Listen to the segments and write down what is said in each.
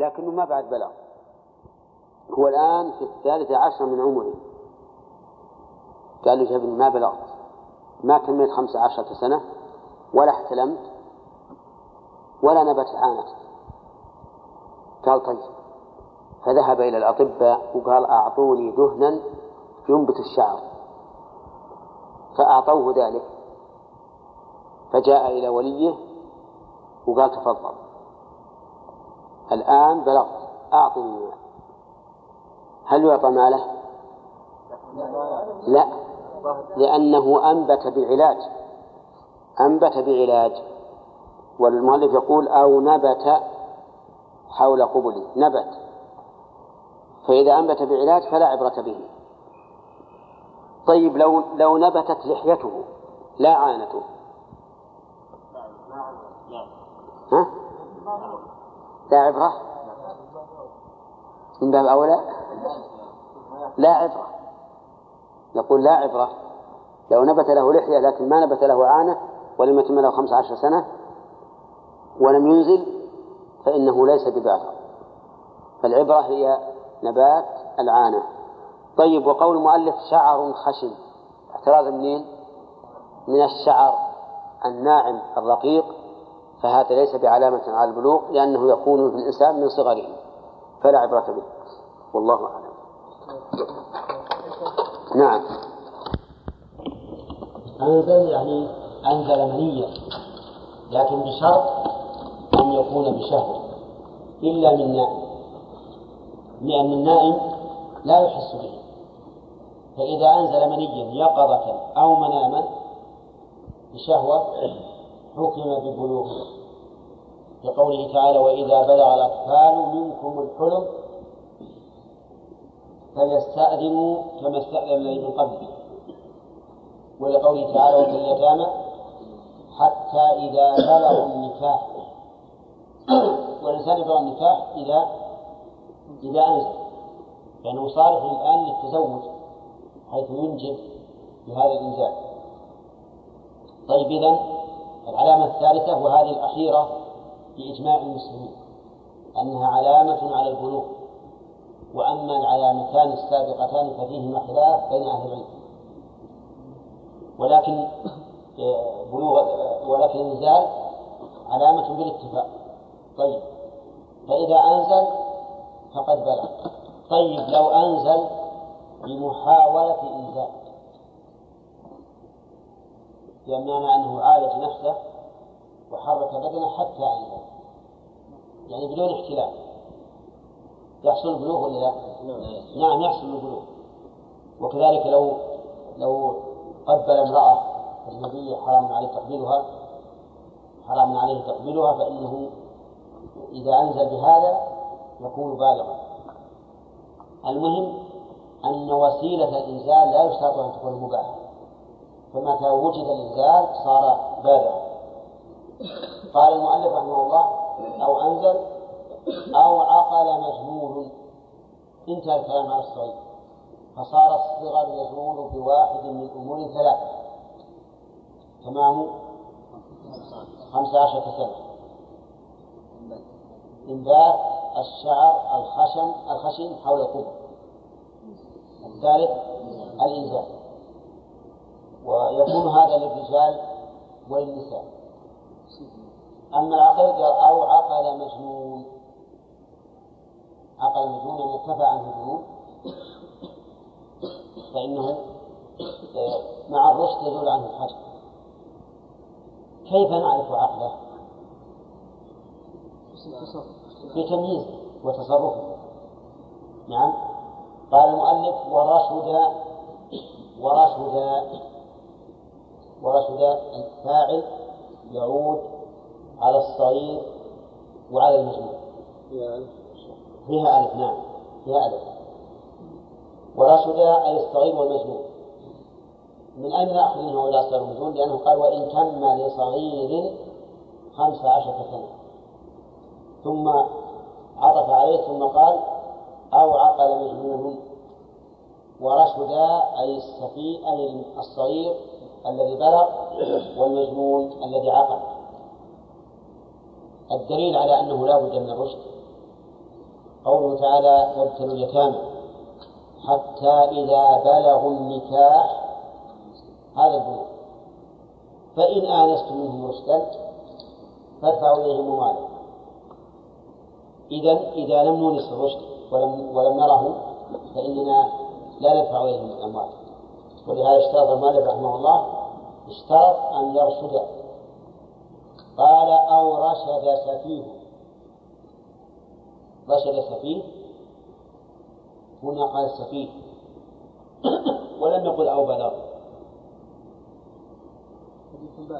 لكنه ما بعد بلغ هو الآن في الثالثة عشر من عمره. قال له ابني ما بلغت. ما كملت خمس عشرة سنة ولا احتلمت ولا نبت عانتك قال طيب. فذهب إلى الأطباء وقال أعطوني دهنا ينبت الشعر. فأعطوه ذلك. فجاء إلى وليه وقال تفضل. الآن بلغت. أعطني مال هل يعطى ماله؟ لا. لأنه أنبت بعلاج. أنبت بعلاج. والمؤلف يقول أو نبت حول قبله نبت. فإذا أنبت بعلاج فلا عبرة به. طيب لو لو نبتت لحيته لا عانته. ها؟ لا عبرة. من باب أولى. لا عبرة. نقول لا عبرة. لو نبت له لحية لكن ما نبت له عانة ولم يتم له خمس عشر سنة ولم ينزل فإنه ليس ببالغ فالعبرة هي نبات العانة. طيب وقول المؤلف شعر خشن. احتراز منين؟ من الشعر الناعم الرقيق فهذا ليس بعلامة على البلوغ لأنه يكون في الإنسان من صغره. فلا عبرة به. والله أعلم. نعم. أنزل يعني أنزل منيا لكن بشرط أن يكون بشهوة. إلا من نائم. لأن النائم لا يحس به. فإذا أنزل منيا يقظة أو مناما بشهوة حكم ببلوغه لقوله تعالى وإذا بلغ الأطفال منكم الحلم فليستأذنوا كما استأذن الذين من قبلهم ولقوله تعالى وفي اليتامى حتى إذا بلغوا النكاح. والإنسان يبلغ النكاح إذا إذا أنزل. لأنه صالح الآن للتزوج حيث ينجب بهذا الإنزال. طيب إذا العلامة الثالثة وهذه الأخيرة بإجماع المسلمين أنها علامة على البلوغ وأما العلامتان السابقتان ففيهما خلاف بين أهل العلم. ولكن آه، بلوغ آه، ولكن الإنزال علامة بالاتفاق. طيب فإذا أنزل فقد بلغ. طيب لو أنزل بمحاولة إنزال. بمعنى أنه عالج نفسه وحرك بدنه حتى أنزل يعني بدون احتلال. يحصل البلوغ ولا لا؟ نعم يحصل البلوغ وكذلك لو لو قبل امرأة أجنبية حرام عليه تقبيلها حرام عليه تقبيلها فإنه إذا أنزل بهذا يكون بالغا. المهم أن وسيلة الإنزال لا يشترط أن تكون مباحة. فمتى وجد الإنزال صار بالغا قال المؤلف رحمه الله أو أنزل أو عقل مجنون انتهى الكلام على الصغير فصار الصغر يزول بواحد من أمور ثلاثة تمام؟ خمس عشرة سنة. إنبات الشعر الخشن الخشن حول القبر الثالث الإنزال. ويكون هذا للرجال وللنساء. أما العقل أو عقل مجنون عقل مجنون أن ارتفع عنه الجنون فإنه مع الرشد يزول عنه الحجر كيف نعرف عقله؟ بتمييزه وتصرفه نعم. قال المؤلف ورشد ورشد ورشد الفاعل يعود على الصغير وعلى المجنون فيها ألف نعم فيها ألف. ورشد أي الصغير والمجنون من أين نأخذ منه إلى صغير المجنون؟ لأنه قال وإن تم لصغير خمس عشرة سنة. ثم عطف عليه ثم قال أو عقل مجنون ورشد أي السفي أي الصغير الذي بلغ والمجنون الذي عقل الدليل على أنه لا بد من الرشد. قوله تعالى وابتلوا اليتامى حتى إذا بلغوا النكاح. هذا البلوغ فإن آنستم منهم رشدا فادفعوا إليهم أموالهم إذا إذا لم نونس الرشد ولم ولم نره فإننا لا ندفع إليهم الأموال. ولهذا اشترط المؤلف رحمه الله اشترط أن يرشد. قال أو رشد سفيه. رشد سفيه. هنا قال سفيه. ولم يقل أو بلغ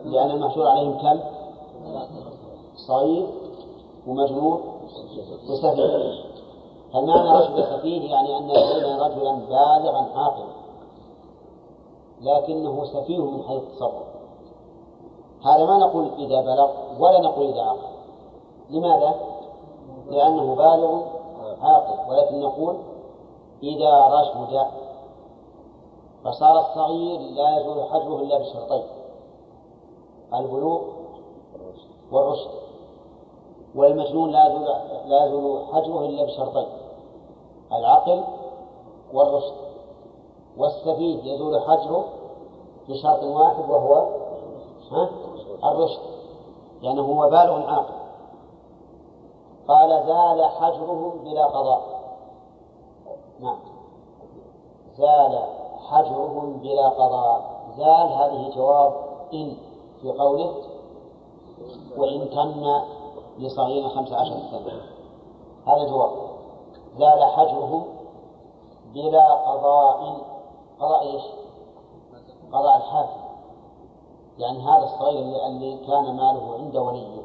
لأن المحشور عليهم كم؟ صغير ومجنون وسفيه. فمعنى رشد سفيه يعني أن لدينا رجلا بالغا عاقلا لكنه سفيه من حيث التصرف هذا ما نقول إذا بلغ ولا نقول إذا عقل لماذا؟ لأنه بالغ عاقل. ولكن نقول إذا رشد فصار الصغير لا يزول حجره إلا بشرطين. البلوغ والرشد. والمجنون لا يزول لا حجره إلا بشرطين. العقل والرشد. والسفيه يزول حجره بشرط واحد وهو ها؟ الرشد. لأنه هو بالغ عاقل. قال زال حجرهم بلا قضاء. نعم. زال حجرهم بلا قضاء. زال هذه جواب إن في قوله وإن تم لصغير خمس عشر سنة. هذا جواب. زال حجرهم بلا قضاء قضاء إيش؟ قضاء الحاكم. يعني هذا الصغير اللي كان ماله عند وليه.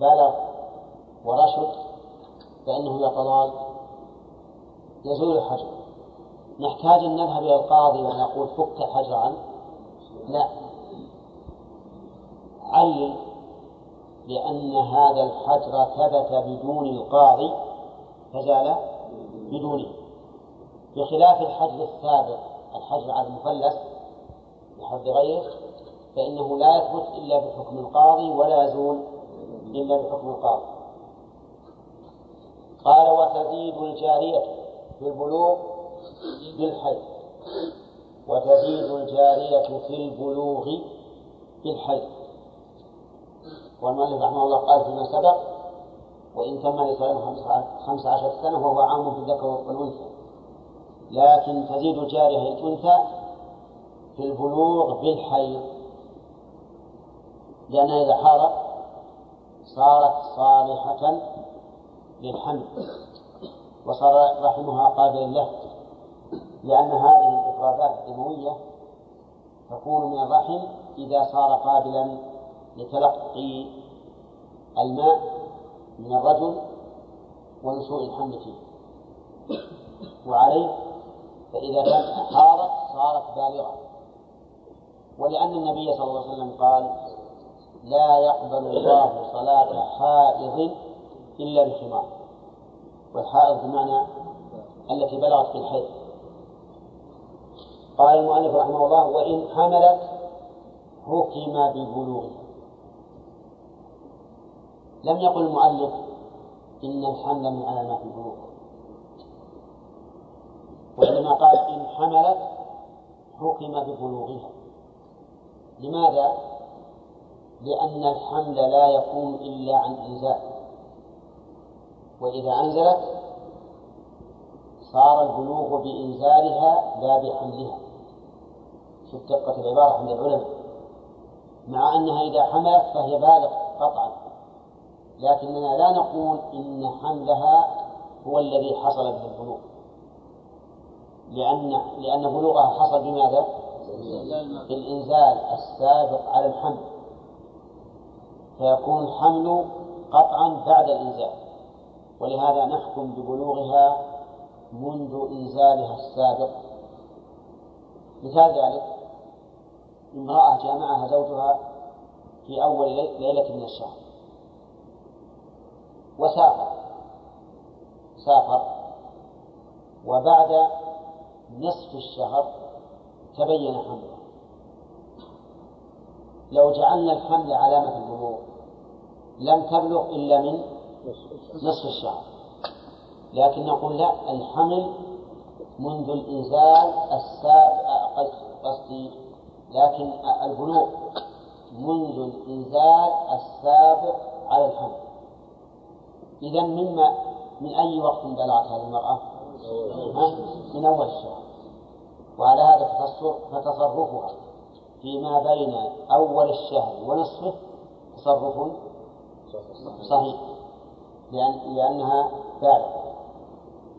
بلغ ورشد فإنه يقضى يزول الحجر. نحتاج أن نذهب إلى القاضي ونقول فك الحجر عنه لا. علل لأن هذا الحجر ثبت بدون القاضي فزال بدونه. بخلاف الحجر السابق الحجر على المفلس بحفظ غيره فإنه لا يثبت إلا بحكم القاضي ولا يزول إلا بحكم القاضي. قال وتزيد الجارية في البلوغ بالحي وتزيد الجارية في البلوغ بالحي والمؤلف رحمه الله قال فيما سبق وإن تم لسان خمس عشر سنة وهو عام في الذكر والأنثى. لكن تزيد الجارية الأنثى في البلوغ بالحي لأنها إذا حارت صارت صالحة للحمل. وصار رحمها قابلا له. لأن هذه الإفرازات الدموية تكون من الرحم إذا صار قابلا لتلقي الماء من الرجل ونشوء الحمل فيه. وعليه فإذا كانت حارت صارت بالغة. ولأن النبي صلى الله عليه وسلم قال لا يقبل الله صلاة حائض إلا بخمار والحائض بمعنى التي بلغت في الحيض. قال المؤلف رحمه الله وإن حملت حكم ببلوغها لم يقل المؤلف إن الحمل من علامات البلوغ. وإنما قال إن حملت حكم ببلوغها. لماذا؟ لأن الحمل لا يكون إلا عن إنزال. وإذا أنزلت صار البلوغ بإنزالها لا بحملها. شوف دقة العبارة عند العلماء. مع أنها إذا حملت فهي بالغ قطعا. لكننا لا نقول إن حملها هو الذي حصل به البلوغ. لأن لأن بلوغها حصل بماذا؟ بالإنزال السابق على الحمل. فيكون الحمل قطعا بعد الإنزال. ولهذا نحكم ببلوغها منذ إنزالها السابق. مثال ذلك امرأة جامعها زوجها في أول ليلة من الشهر. وسافر. سافر. وبعد نصف الشهر تبين حمله لو جعلنا الحمل علامة البلوغ لم تبلغ إلا من نصف الشهر. لكن نقول لا الحمل منذ الإنزال السابق قصدي لكن البلوغ منذ الإنزال السابق على الحمل. إذا مما من أي وقت بلغت هذه المرأة؟ من أول الشهر. وعلى هذا فتصرفها فيما بين أول الشهر ونصفه تصرف صحيح. لأن لأنها بالغة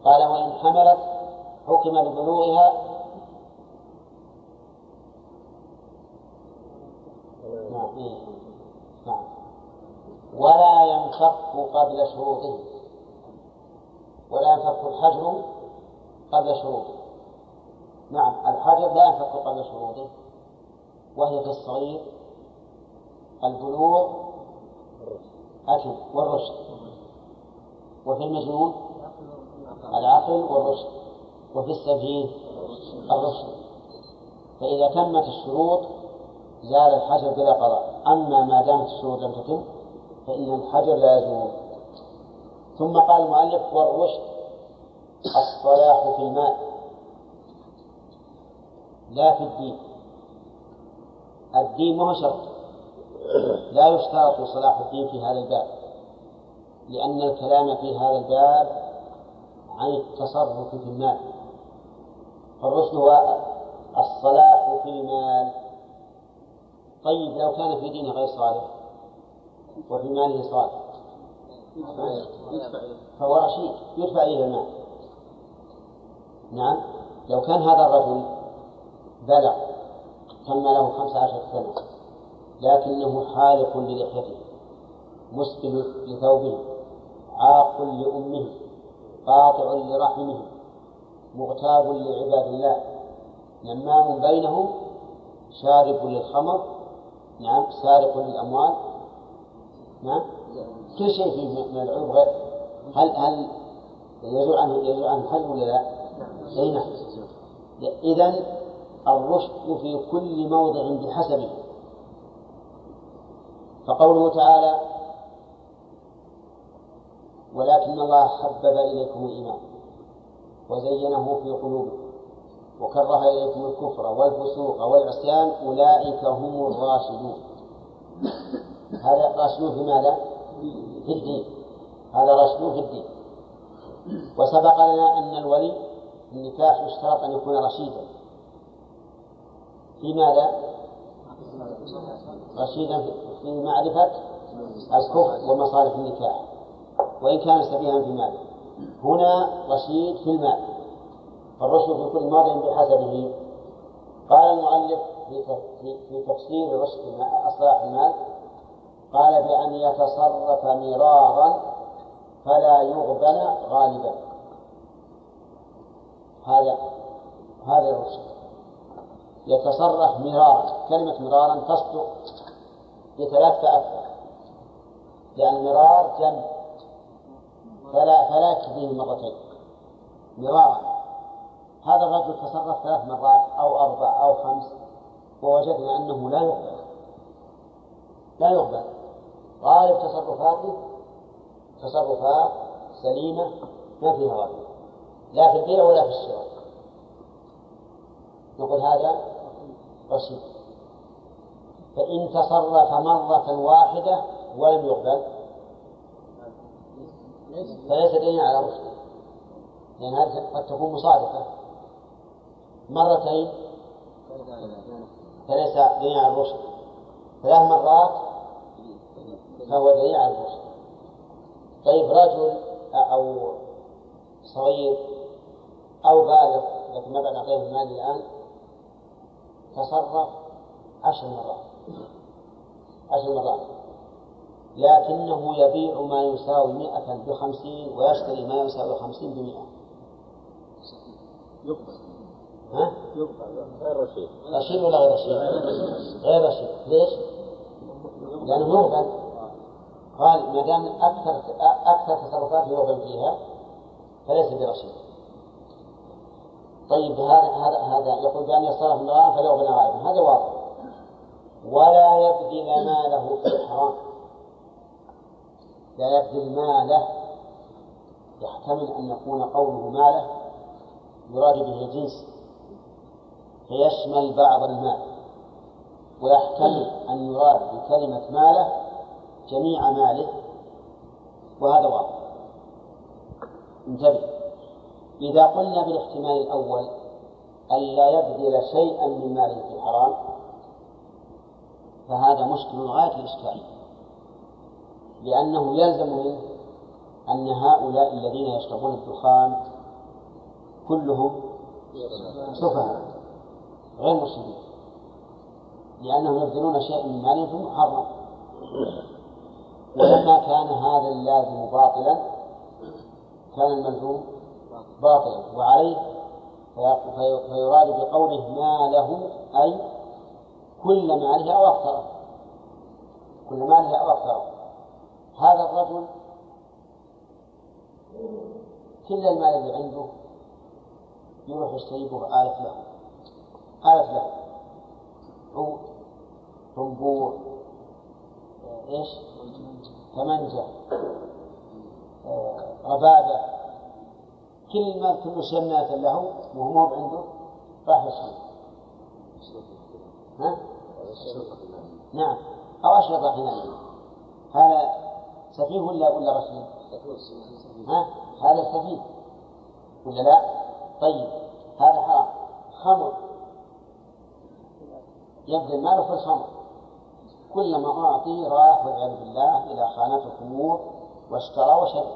قال وإن حملت حكم ببلوغها نعم. إيه. نعم. ولا ينفك قبل شروطه. ولا ينفك الحجر قبل شروطه. نعم الحجر لا ينفك قبل شروطه وهي في الصغير البلوغ أكل والرشد. وفي المجنون العقل والرشد. وفي السفيه الرشد. فإذا تمت الشروط زال الحجر بلا قضاء. أما ما دامت الشروط لم تتم فإن الحجر لا يزول ثم قال المؤلف والرشد الصلاح في المال لا في الدين. الدين ما هو شرط. لا يشترط صلاح الدين في هذا الباب. لأن الكلام في هذا الباب عن التصرف في المال. فالرشد هو الصلاح في المال. طيب لو كان في دينه غير صالح وفي ماله صالح فهو رشيد. يدفع إليه المال. نعم. لو كان هذا الرجل بلغ تم له خمس عشر سنة لكنه حالق للحيته مسبل لثوبه عاق لأمه قاطع لرحمه مغتاب لعباد الله نمام بينهم شارب للخمر نعم سارق للأموال نعم كل شيء فيه من العيوب غير هل هل يزول عنه يزول عنه حل ولا لا؟ أي نعم. إذا الرشد في كل موضع بحسبه. فقوله تعالى ولكن الله حبب إليكم الإيمان وزينه في قلوبكم وكره إليكم الكفر والفسوق والعصيان أولئك هم الراشدون. هذا راشدون في ماذا؟ في الدين. هذا راشدون في الدين. وسبق لنا أن الولي النكاح يشترط أن يكون رشيدا. في ماذا؟ رشيدا في معرفة الكفر ومصالح النكاح. وإن كان سفيها في المال هنا رشيد في المال. فالرشد في كل ماض بحسبه. قال المؤلف في تفسير رشد أصلاح المال قال بأن يتصرف مرارا فلا يغبن غالبا. هذا هذا الرشد يتصرف مرارا. كلمة مرارا تصدق بثلاث فأكثر لأن مرار جمع. فلا فلا يكفيه مرتين. مرارا. هذا الرجل تصرف ثلاث مرات أو أربع أو خمس ووجدنا أنه لا يقبل لا يقبل غالب تصرفاته تصرفات سليمة ما فيها غالب لا في البيع ولا في الشراء. نقول هذا رشيد. فإن تصرف مرة واحدة ولم يقبل فليس دليلا على رشد لأن هذه قد تكون مصادفة مرتين فليس دليلا على الرشد. ثلاث مرات فهو دليل على الرشد طيب رجل أو صغير أو بالغ لكن ما بعد أعطيه المال الآن تصرف عشر مرات. عشر مرات. لكنه يبيع ما يساوي مئة بخمسين ويشتري ما يساوي خمسين بمئة. يقبل. ها؟ يقبل. غير رشيد. رشيد ولا غير رشيد؟ غير رشيد. ليش؟ لأنه يقبل قال ما دام أكثر أكثر تصرفات يقبل فيها فليس برشيد. طيب هذا هذا هذا يقول بأن يصرف المرأة فليقبل غالبا هذا واضح. ولا يبذل ماله في الحرام. لا يبذل ماله. يحتمل أن يكون قوله ماله يراد به الجنس. فيشمل بعض المال. ويحتمل أن يراد بكلمة ماله جميع ماله وهذا واضح. انتبه. إذا قلنا بالاحتمال الأول ألا يبذل شيئا من ماله في الحرام فهذا مشكل غاية الإشكال. لأنه يلزم منه أن هؤلاء الذين يشربون الدخان كلهم سفهاء غير مسلمين. لأنهم يبذلون شيئا من مالهم محرم ولما كان هذا اللازم باطلا كان الملزوم باطلا. وعليه فيراد بقوله ما له أي كل ماله أو أكثره. كل ماله أو أكثره. هذا الرجل كل المال اللي عنده يروح يشتري آلة له. آلة له. عود طنبور إيش؟ ثمنجة آه، ربابة كل ما كل شيء له وهو مو عنده راح يشتري ها؟ نعم أو أشرطة حناية هذا سفيه ولا ولا رشيد؟ ها؟ هذا سفيه ولا لا؟ طيب هذا حرام خمر يبذل ماله في الخمر كلما أعطي راح والعياذ بالله إلى خانات الخمور واشترى وشرب.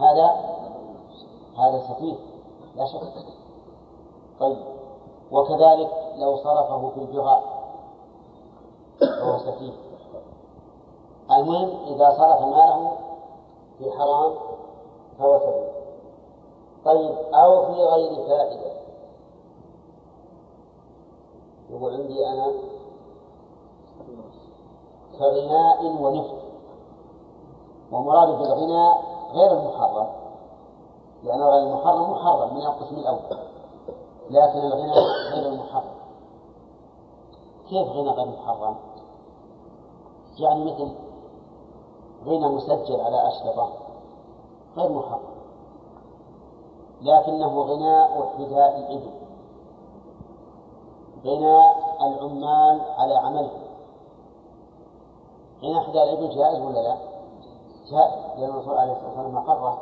هذا هذا سفيه لا شك. طيب وكذلك لو صرفه في البغاء فهو سفيه المهم إذا صرف ماله في حرام فهو سفيه طيب أو في غير فائدة. يقول عندي أنا كغناء ونفط. ومراد بالغناء غير المحرم لأن غير المحرم محرم من القسم الأول لكن الغناء غير المحرم. كيف غنى غير محرم؟ يعني مثل غنى مسجل على أشرطة غير محرم لكنه غناء حذاء الإبل غناء العمال على عملهم. غناء حذاء الإبل جائز ولا لا؟ جائز لأن الرسول عليه الصلاة والسلام أقره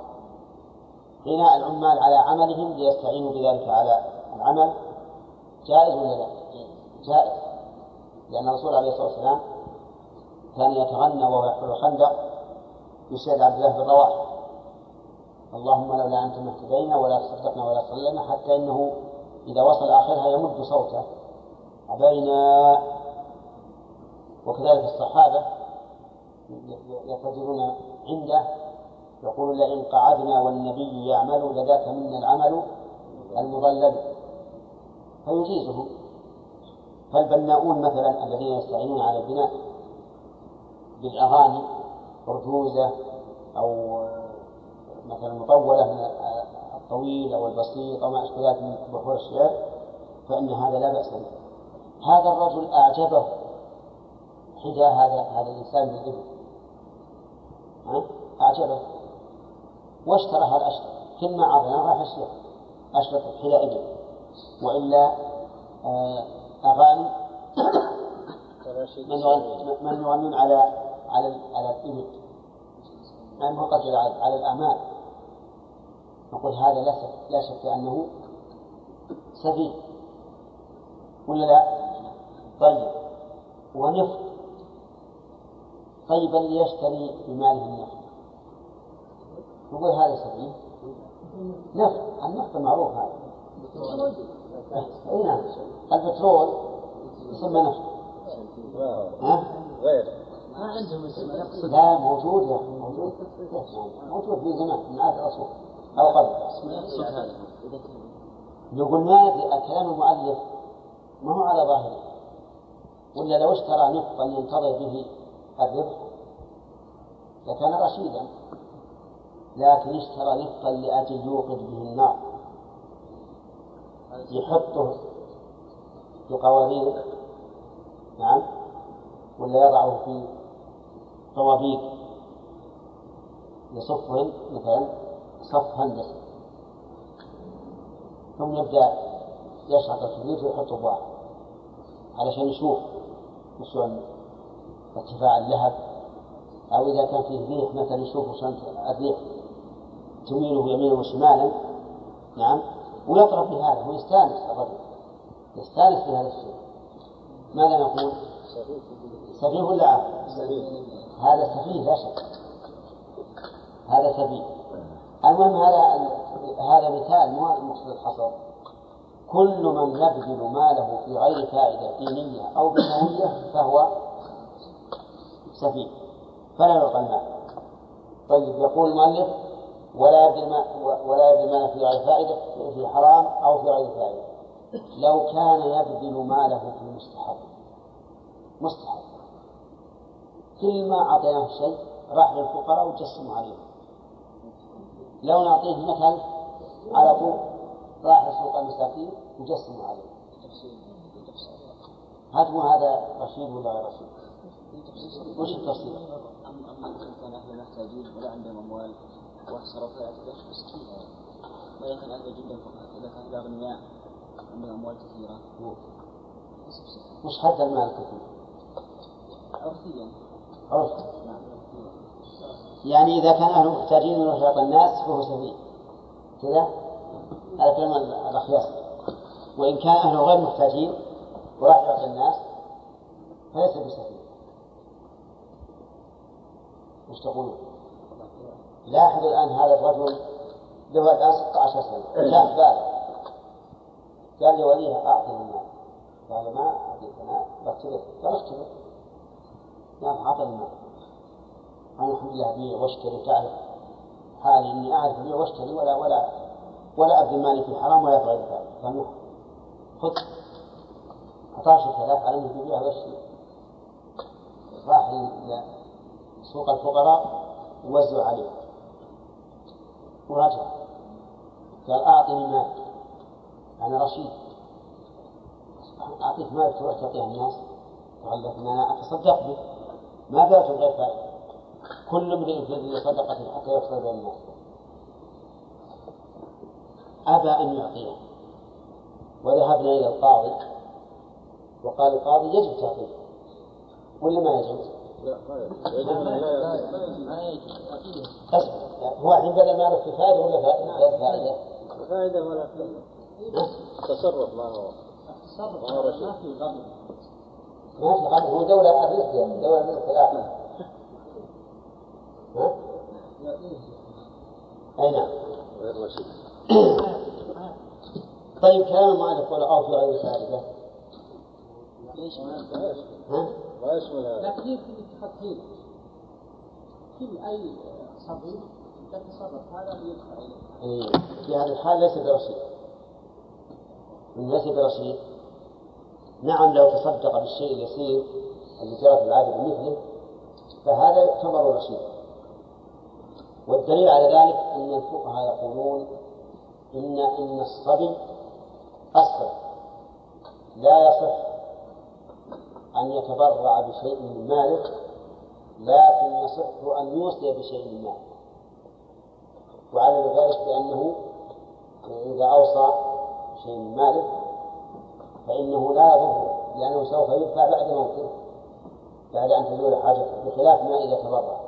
غناء العمال على عملهم ليستعينوا بذلك على العمل. جائز ولا لا؟ جائز. لأن الرسول عليه الصلاة والسلام كان يتغنى وهو يحفر الخندق بشعر عبد الله بن رواحه اللهم لولا أنت ما اهتدينا ولا تصدقنا ولا صلينا حتى إنه إذا وصل آخرها يمد صوته. أبينا. وكذلك الصحابة يتجرون عنده يقول لئن قعدنا والنبي يعمل لذاك منا العمل المضلل فيجيزه. فالبناؤون مثلا الذين يستعينون على البناء بالأغاني أرجوزة أو مثلا مطولة من الطويل أو البسيط أو ما أشبه ذلك من بحور الشعر فإن هذا لا بأس به. هذا الرجل أعجبه حذاء هذا هذا الإنسان بالإبل أعجبه واشترى هذا الأشرف كل ما عرضنا راح يشتري أشرف حذاء وإلا آه، أغاني. من يغنون على على على الإبل. يعني فقط على الأعمال. نقول هذا لا شك لا شك أنه سفيه. ولا لا؟ طيب. ونفط طيب اللي يشتري بماله النفط نقول هذا سفيه نفط النفط معروف هذا. اي نعم. البترول يسمى نفط ها؟ غير. ما عندهم لا موجود يا أخي موجود. موجود في زمان من عهد الرسول. أو قبل. يقول ما كلام المؤلف ما هو على ظاهره؟ ولا لو اشترى نفطا ينتظر به الربح لكان رشيدا لكن اشترى نفطا لأجل يوقد به النار. يحطه في قوارير نعم. ولا يضعه في طوابيق يصفهن مثلا صف هندسي ثم يبدأ يشعط الكبريت ويحط واحد علشان يشوف وشلون ارتفاع اللهب أو إذا كان فيه ريح مثلا يشوف الريح تميله يمينا وشمالا نعم ويطرب بهذا ويستانس الرجل يستانس بهذا الشيء ماذا نقول؟ سفيه ولا؟ هذا سفيه لا شك هذا سفيه المهم هذا هذا مثال مو المقصود الحصر كل من يبذل ماله في غير فائدة دينية أو دنيوية فهو سفيه فلا يعطى المال طيب يقول المؤلف ولا يبذل ما ولا ماله في غير فائدة في حرام أو في غير فائدة. لو كان يبذل ماله في المستحب. مستحب. كل ما أعطيناه شيء راح للفقراء وجسموا عليه. لو نعطيه مثل على طول راح لسوق المساكين وجسموا عليه. هل هذا رشيد ولا غير رشيد؟ وش التفصيل؟ أما كان أهل محتاجين ولا عندهم أموال وصرفها مسكين وإذا كان أهل جدا فقط إذا كان أغنياء عندهم أموال كثيرة. وش حد المال الكثير؟ عرفيا. عرف يعني إذا كان أهله محتاجين من يعطي الناس فهو سفيه. كذا؟ هذا كلام الأخيار. وإن كان أهله غير محتاجين وراح يعطي الناس فليس بسفيه. وش تقولون؟ لاحظوا الآن هذا الرجل له الآن 16 سنة. جاء بالغ قال لوليه أعطني المال قال ما أعطيك أنا بختبر قال اختبر قال أعطني المال أنا الحمد لله أبيع واشتري تعرف حالي إني أعرف أبيع واشتري ولا ولا ولا أبذل مالي في حرام ولا في غير ذلك قال خذ. 11000 على أنه يبيعها ويشتري راح سوق الفقراء ووزعوا عليه. ورجع. قال أعطني مال أنا رشيد. أعطيك مال تروح تعطيه الناس. قال لك أنا أتصدق به ما بعته غير فائدة كل امرئ في صدقة حتى يحصل بين الناس. أبى أن يعطيه. وذهبنا إلى القاضي. وقال القاضي يجب تعطيه. ولا ما يجوز؟ هو الحين بدل ما في فائدة ولا فائدة؟ فائدة ولا تصرف ما هو تصرف ما في غضب ما في غضب هو دولة الرزق دولة الرزق ها؟ أي نعم غير رشيد طيب كلام المؤلف ولا أو في غير فائدة ليش ما ها؟ ما يشمل هذا لكن يمكن التخطيط كل أي صبي يتصرف هذا يدفع إليه. في هذه الحال ليس برشيد. ليس برشيد. نعم لو تصدق بالشيء اليسير الذي جرى في العادة بمثله فهذا يعتبر رشيدا والدليل على ذلك أن الفقهاء يقولون إن إن الصبي أصغر. لا يصح أن يتبرع بشيء من ماله لكن يصح أن يوصي بشيء من ماله وعلى ذلك بأنه إذا أوصى بشيء من ماله فإنه لا يضره لأنه سوف يدفع بعد موته بعد أن تزول حاجته بخلاف ما إذا تبرع.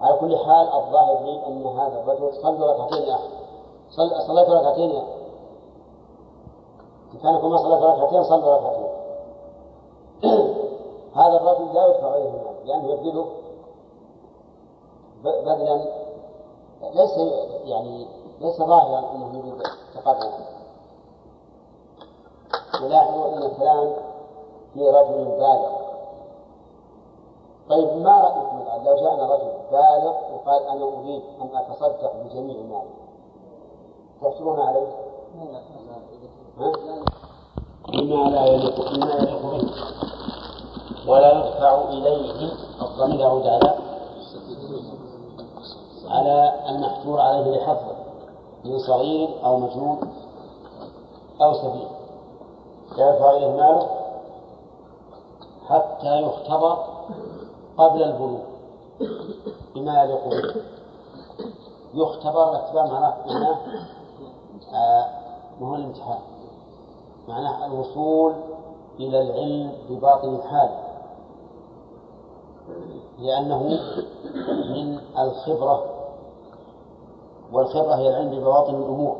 على كل حال الظاهر لي أن هذا الرجل صلى ركعتين يا أخي. صل... صليت ركعتين يا أخي. إن كان ما صليت ركعتين صلى ركعتين. هذا الرجل لا يدفع عليه المال لأنه يبذله بذلا ليس يعني ليس ظاهرا أنه يريد تقرب ولاحظوا أن الكلام في رجل بالغ. طيب ما رأيكم الآن؟ لو جاءنا رجل بالغ وقال أنا أريد أن أتصدق بجميع مالي تحسبون عليه؟ بما لا يليق بما يليق به. ولا يدفع إليه الضمير يعود على على المحجور عليه لحظه من صغير أو مجنون أو سبيل. يدفع إليه ماله حتى يختبر قبل البلوغ. بما يليق به. يختبر الاختبار معناه معناه آه ما هو الامتحان. معناه الوصول إلى العلم بباطن الحال لأنه من الخبرة والخبرة هي العلم ببواطن الأمور.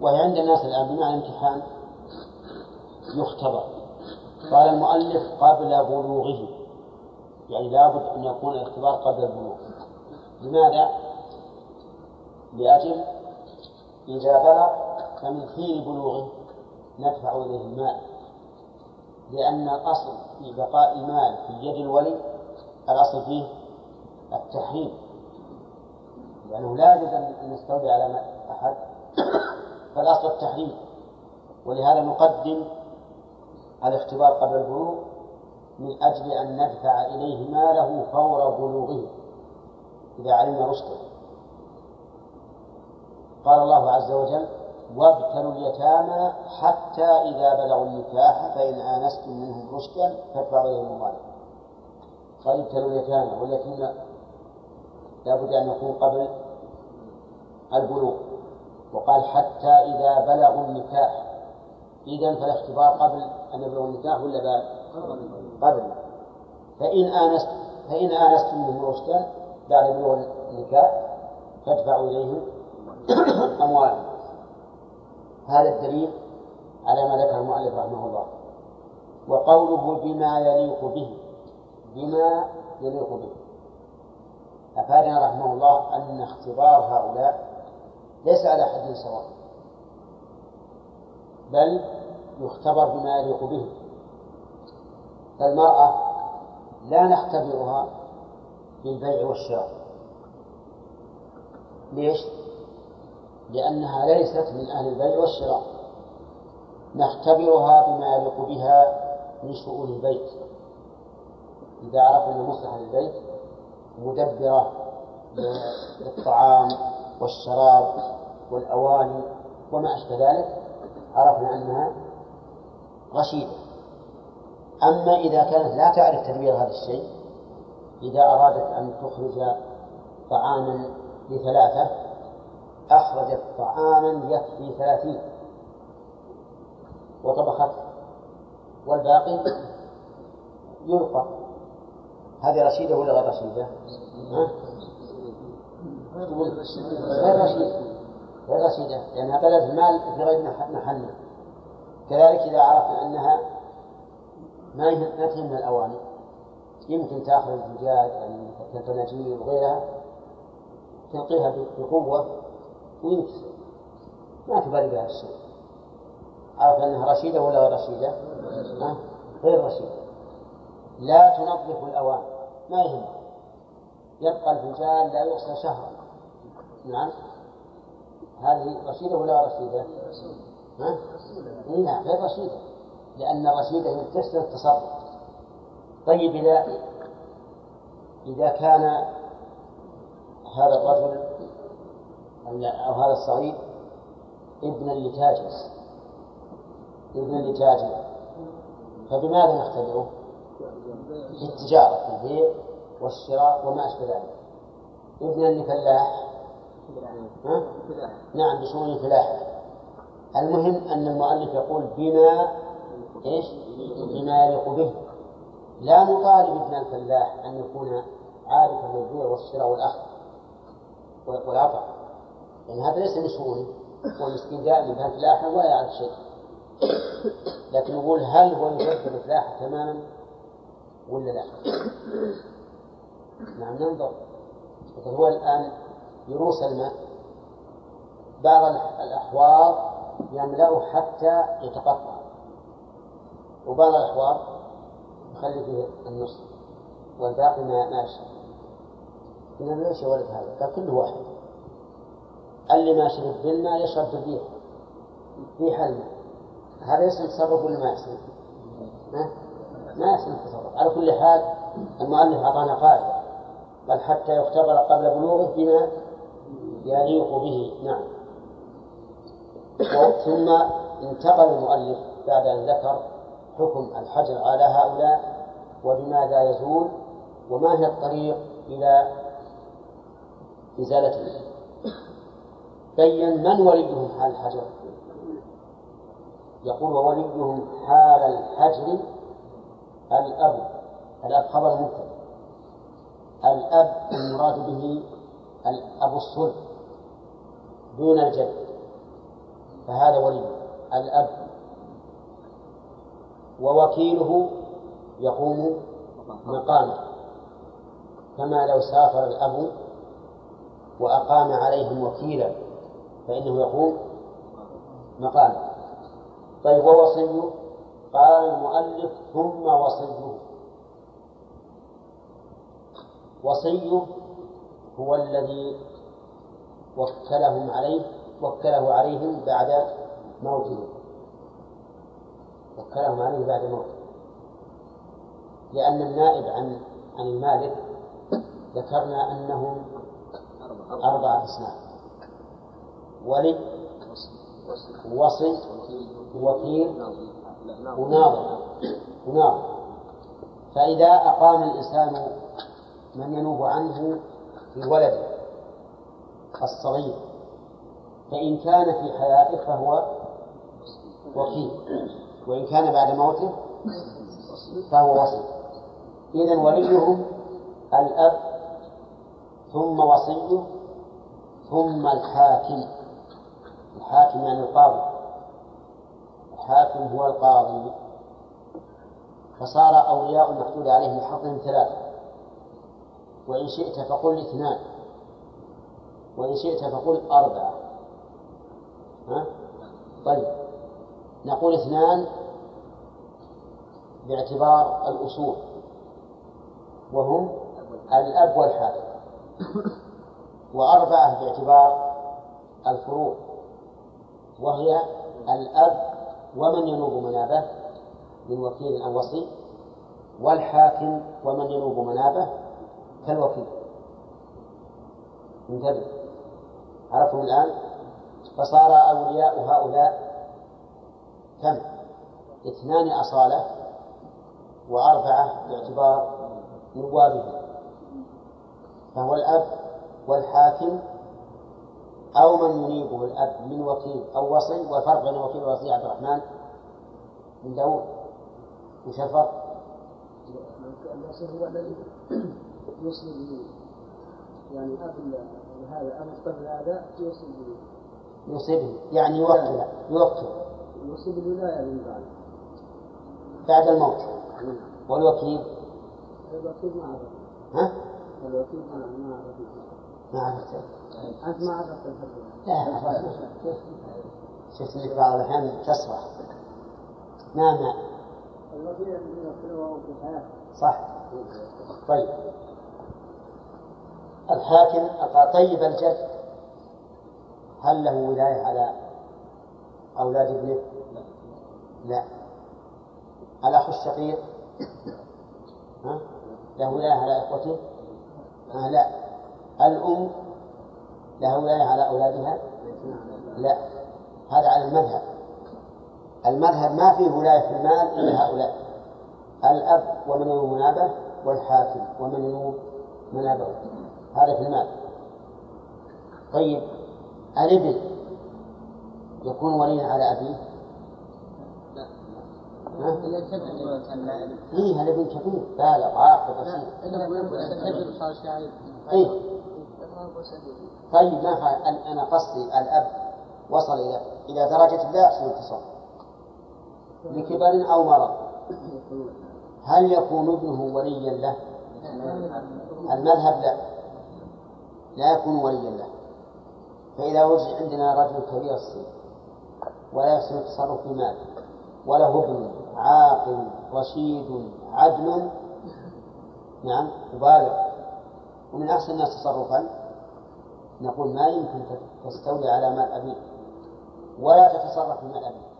وهي عند الناس الآن بمعنى الامتحان يختبر. قال المؤلف قبل بلوغه يعني لابد أن يكون الاختبار قبل البلوغ. لماذا؟ لأجل إذا بلغ فمن حين بلوغه ندفع إليه المال. لأن الأصل في بقاء المال في يد الولي الأصل فيه التحريم. لأنه لا يجوز أن نستولي على أحد. فالأصل التحريم. ولهذا نقدم الاختبار قبل البلوغ من أجل أن ندفع إليه ماله فور بلوغه إذا علمنا رشده. قال الله عز وجل وابتلوا اليتامى حتى إذا بلغوا النكاح فإن آنستم منهم رشدا فادفعوا إليهم أموالهم قال ابتلوا اليتامى واليتيم لابد أن يكون قبل البلوغ. وقال حتى إذا بلغوا النكاح. إذا فالاختبار قبل أن يبلغوا النكاح ولا بعد؟ قبل. فإن آنست فإن آنستم منهم رشدا بعد بلوغ النكاح فادفعوا إليهم أموالهم. هذا الدليل على ما ذكر المؤلف رحمه الله. وقوله بما يليق به بما يليق به. أفادنا رحمه الله أن اختبار هؤلاء ليس على حد سواء بل يختبر بما يليق به. فالمرأة لا نختبرها بالبيع والشراء. ليش؟ لأنها ليست من أهل البيع والشراء. نختبرها بما يليق بها من شؤون البيت. إذا عرفنا مصلحة البيت مدبرة للطعام والشراب والأواني وما أشبه ذلك عرفنا أنها رشيدة أما إذا كانت لا تعرف تدبير هذا الشيء إذا أرادت أن تخرج طعاما لثلاثة أخرجت طعاما يكفي ثلاثين. وطبخت. والباقي يلقى هذه رشيدة ولا غير رشيدة؟ ها؟ غير رشيدة. غير رشيدة. لأنها بلد المال في غير محلها كذلك إذا عرفنا أنها ما تهمها الأواني. يمكن تأخذ الزجاج يعني وغيرها تلقيها بقوة. وينكسر ما تبالي بهذا الشيء. عرف أنها رشيدة ولا غير رشيدة؟ غير رشيدة. لا تنظف الأواني ما يهم؟ يبقى الفنجان لا يغسل شهرا. نعم. هذه رشيدة ولا رشيدة؟ ها؟ نعم غير رشيدة. لأن الرشيدة هي تسلم التصرف طيب إذا إذا كان هذا الرجل أو هذا الصغير ابنا لتاجر ابنا لتاجر فبماذا نختبره؟ في التجارة في البيع والشراء وما أشبه ذلك. ابنا لفلاح؟ نعم بشؤون الفلاحة المهم أن المؤلف يقول بما إيش؟ بما يليق به. لا نطالب ابن الفلاح أن يكون عارفا بالبيع والشراء والأخذ والعطاء. لأن هذا ليس هو مسكين دائما كان فلاحا ولا يعرف شيء. لكن نقول هل هو يدبر الفلاحة تماما ولا لا؟ نعم ننظر. هو الآن يروس الماء. بعض الأحواض يملأه حتى يتقطع. وبعض الأحواض يخلي فيه النصف. والباقي ما ما يشرب. قلنا ليش يا ولد هذا؟ قال كله واحد. اللي ما شرب بالماء يشرب بالريح ريح الماء هذا يسمى تصرف ولا ما يسمى؟ ما ما يسمى تصرف. على كل حال المؤلف أعطانا قاعدة بل حتى يختبر قبل بلوغه بما يليق به. نعم. ثم انتقل المؤلف بعد أن ذكر حكم الحجر على هؤلاء وبماذا يزول وما هي الطريق إلى إزالته. بين من وليهم حال الحجر؟ يقول ووليهم حال الحجر الأب. الأب خبر مبتدأ الأب المراد به أبو الصلب دون الجد. فهذا ولي الأب. ووكيله يقوم مقامه. كما لو سافر الأب وأقام عليهم وكيلا فإنه يقوم مقامه طيب ووصيه قال المؤلف ثم وصيه. وصيه هو الذي وكلهم عليه وكله عليهم بعد موته. وكلهم عليه بعد موته. لأن النائب عن عن المالك ذكرنا أنهم أربعة أصناف. ولي وصي وكيل وناظر وناظر. فإذا أقام الإنسان من ينوب عنه في ولده الصغير فإن كان في حياته فهو وكيل. وإن كان بعد موته فهو وصي إذا وليهم الأب ثم وصيه ثم الحاكم. الحاكم يعني القاضي. الحاكم هو القاضي. فصار أولياء المحدود عليهم بحظهم ثلاثة. وإن شئت فقل اثنان. وإن شئت فقل أربعة. ها؟ طيب. نقول اثنان باعتبار الأصول. وهم الأب والحاكم. وأربعة باعتبار الفروع. وهي الأب ومن ينوب منابه من وكيل أو وصي والحاكم ومن ينوب منابه كالوكيل. انتبه. عرفتم الآن؟ فصار أولياء هؤلاء كم؟ اثنان أصالة وأربعة باعتبار نوابهم. فهو الأب والحاكم أو من ينيبه الأب من وكيل أو وصي والفرق بين وكيل ووصي عبد الرحمن من داود. وش الفرق؟ الوصي هو الذي يوصي به يعني أب هذا أب الطفل هذا يوصي به يوصي به يعني يوكل يوكل. يوصي بالولاية من بعد بعد الموت. والوكيل؟ الوكيل ما عرف ها؟ الوكيل ما ما عرف ما عرفت أنت ما عرفت لا. شفت انك بعض الذي يوكله في الحياة صح طيب الحاكم طيب الجد هل له ولاية على أولاد ابنه؟ لا الأخ الشقيق ها؟ له ولاية على إخوته؟ آه لا الأم لها ولاية على أولادها؟ لا. هذا على المذهب. المذهب ما فيه ولاية في المال إلا هؤلاء. الأب ومن ينوب منابه والحاكم ومن ينوب منابه هذا في المال. طيب. الإبن يكون وليا على أبيه؟ ها؟ إيه الإبن كبير. بالغ عاقل رشيد إيه. طيب ما فعل أنا قصدي الأب وصل إلى إلى درجة لا يحسن التصرف لكبر أو مرض. هل يكون ابنه وليا له؟ المذهب لا. لا يكون وليا له. فإذا وجد عندنا رجل كبير السن ولا يحسن التصرف في ماله وله ابن عاقل رشيد عدل نعم مبالغ ومن أحسن الناس تصرفا. نقول ما يمكن تستولي على مال أبيك ولا تتصرف في مال أبيك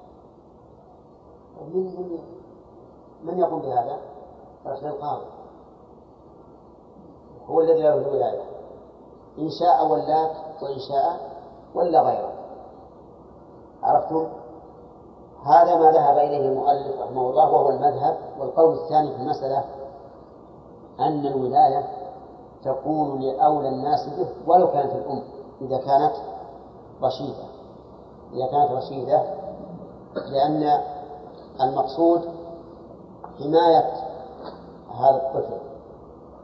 من من من يقوم بهذا؟ رشد القاضي هو الذي له الولاية إن شاء ولاك وإن شاء ولا غيره عرفتم؟ هذا ما ذهب إليه المؤلف رحمه الله وهو المذهب والقول الثاني في المسألة أن الولاية تكون لأولى الناس به ولو كانت الأم إذا كانت رشيدة. إذا كانت رشيدة لأن المقصود حماية هذا الطفل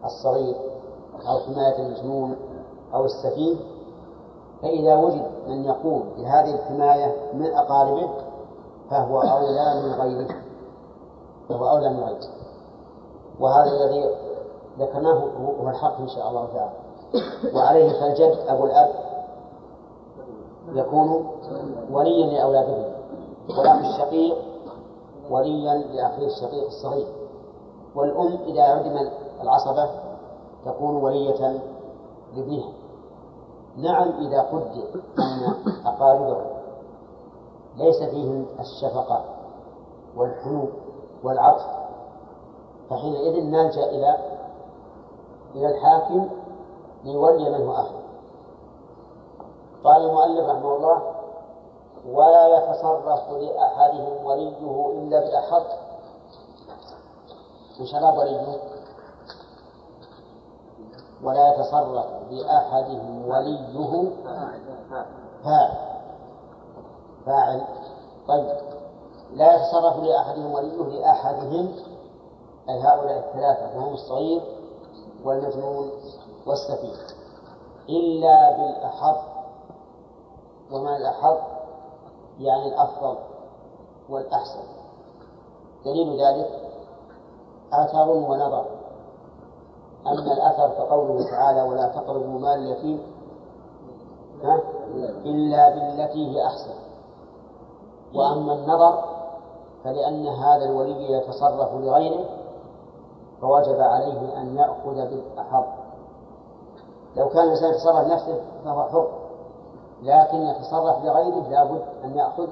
الصغير أو حماية المجنون أو السفيه. فإذا وجد من يقوم بهذه الحماية من أقاربه فهو أولى من غيره فهو أولى من غيره. وهذا الذي ذكرناه هو الحق إن شاء الله تعالى. وعليه فالجد أبو الأب يكون وليا لأولاده والأخ الشقيق وليا لأخيه الشقيق الصغير. والأم إذا عدم العصبة تكون ولية لابنها. نعم إذا قدر أن أقاربه ليس فيهم الشفقة والحنو والعطف فحينئذ نلجأ إلى إلى الحاكم ليولي من هو قال المؤلف رحمه الله ولا يتصرف لأحدهم وليه إلا بأحق. من شراب وليه؟ ولا يتصرف لأحدهم وليه. فاعل. فاعل. طيب. لا يتصرف لأحدهم وليه لأحدهم هؤلاء الثلاثة وهم الصغير؟ والمجنون والسفيه إلا بالأحظ وما الأحظ يعني الأفضل والأحسن. دليل ذلك أثر ونظر. أما الأثر فقوله تعالى ولا تقربوا مال اليتيم إلا بالتي هي أحسن. وأما النظر فلأن هذا الولي يتصرف لغيره فوجب عليه أن يأخذ بالأحظ لو كان الإنسان يتصرف نفسه فهو حر لكن يتصرف لغيره لابد أن يأخذ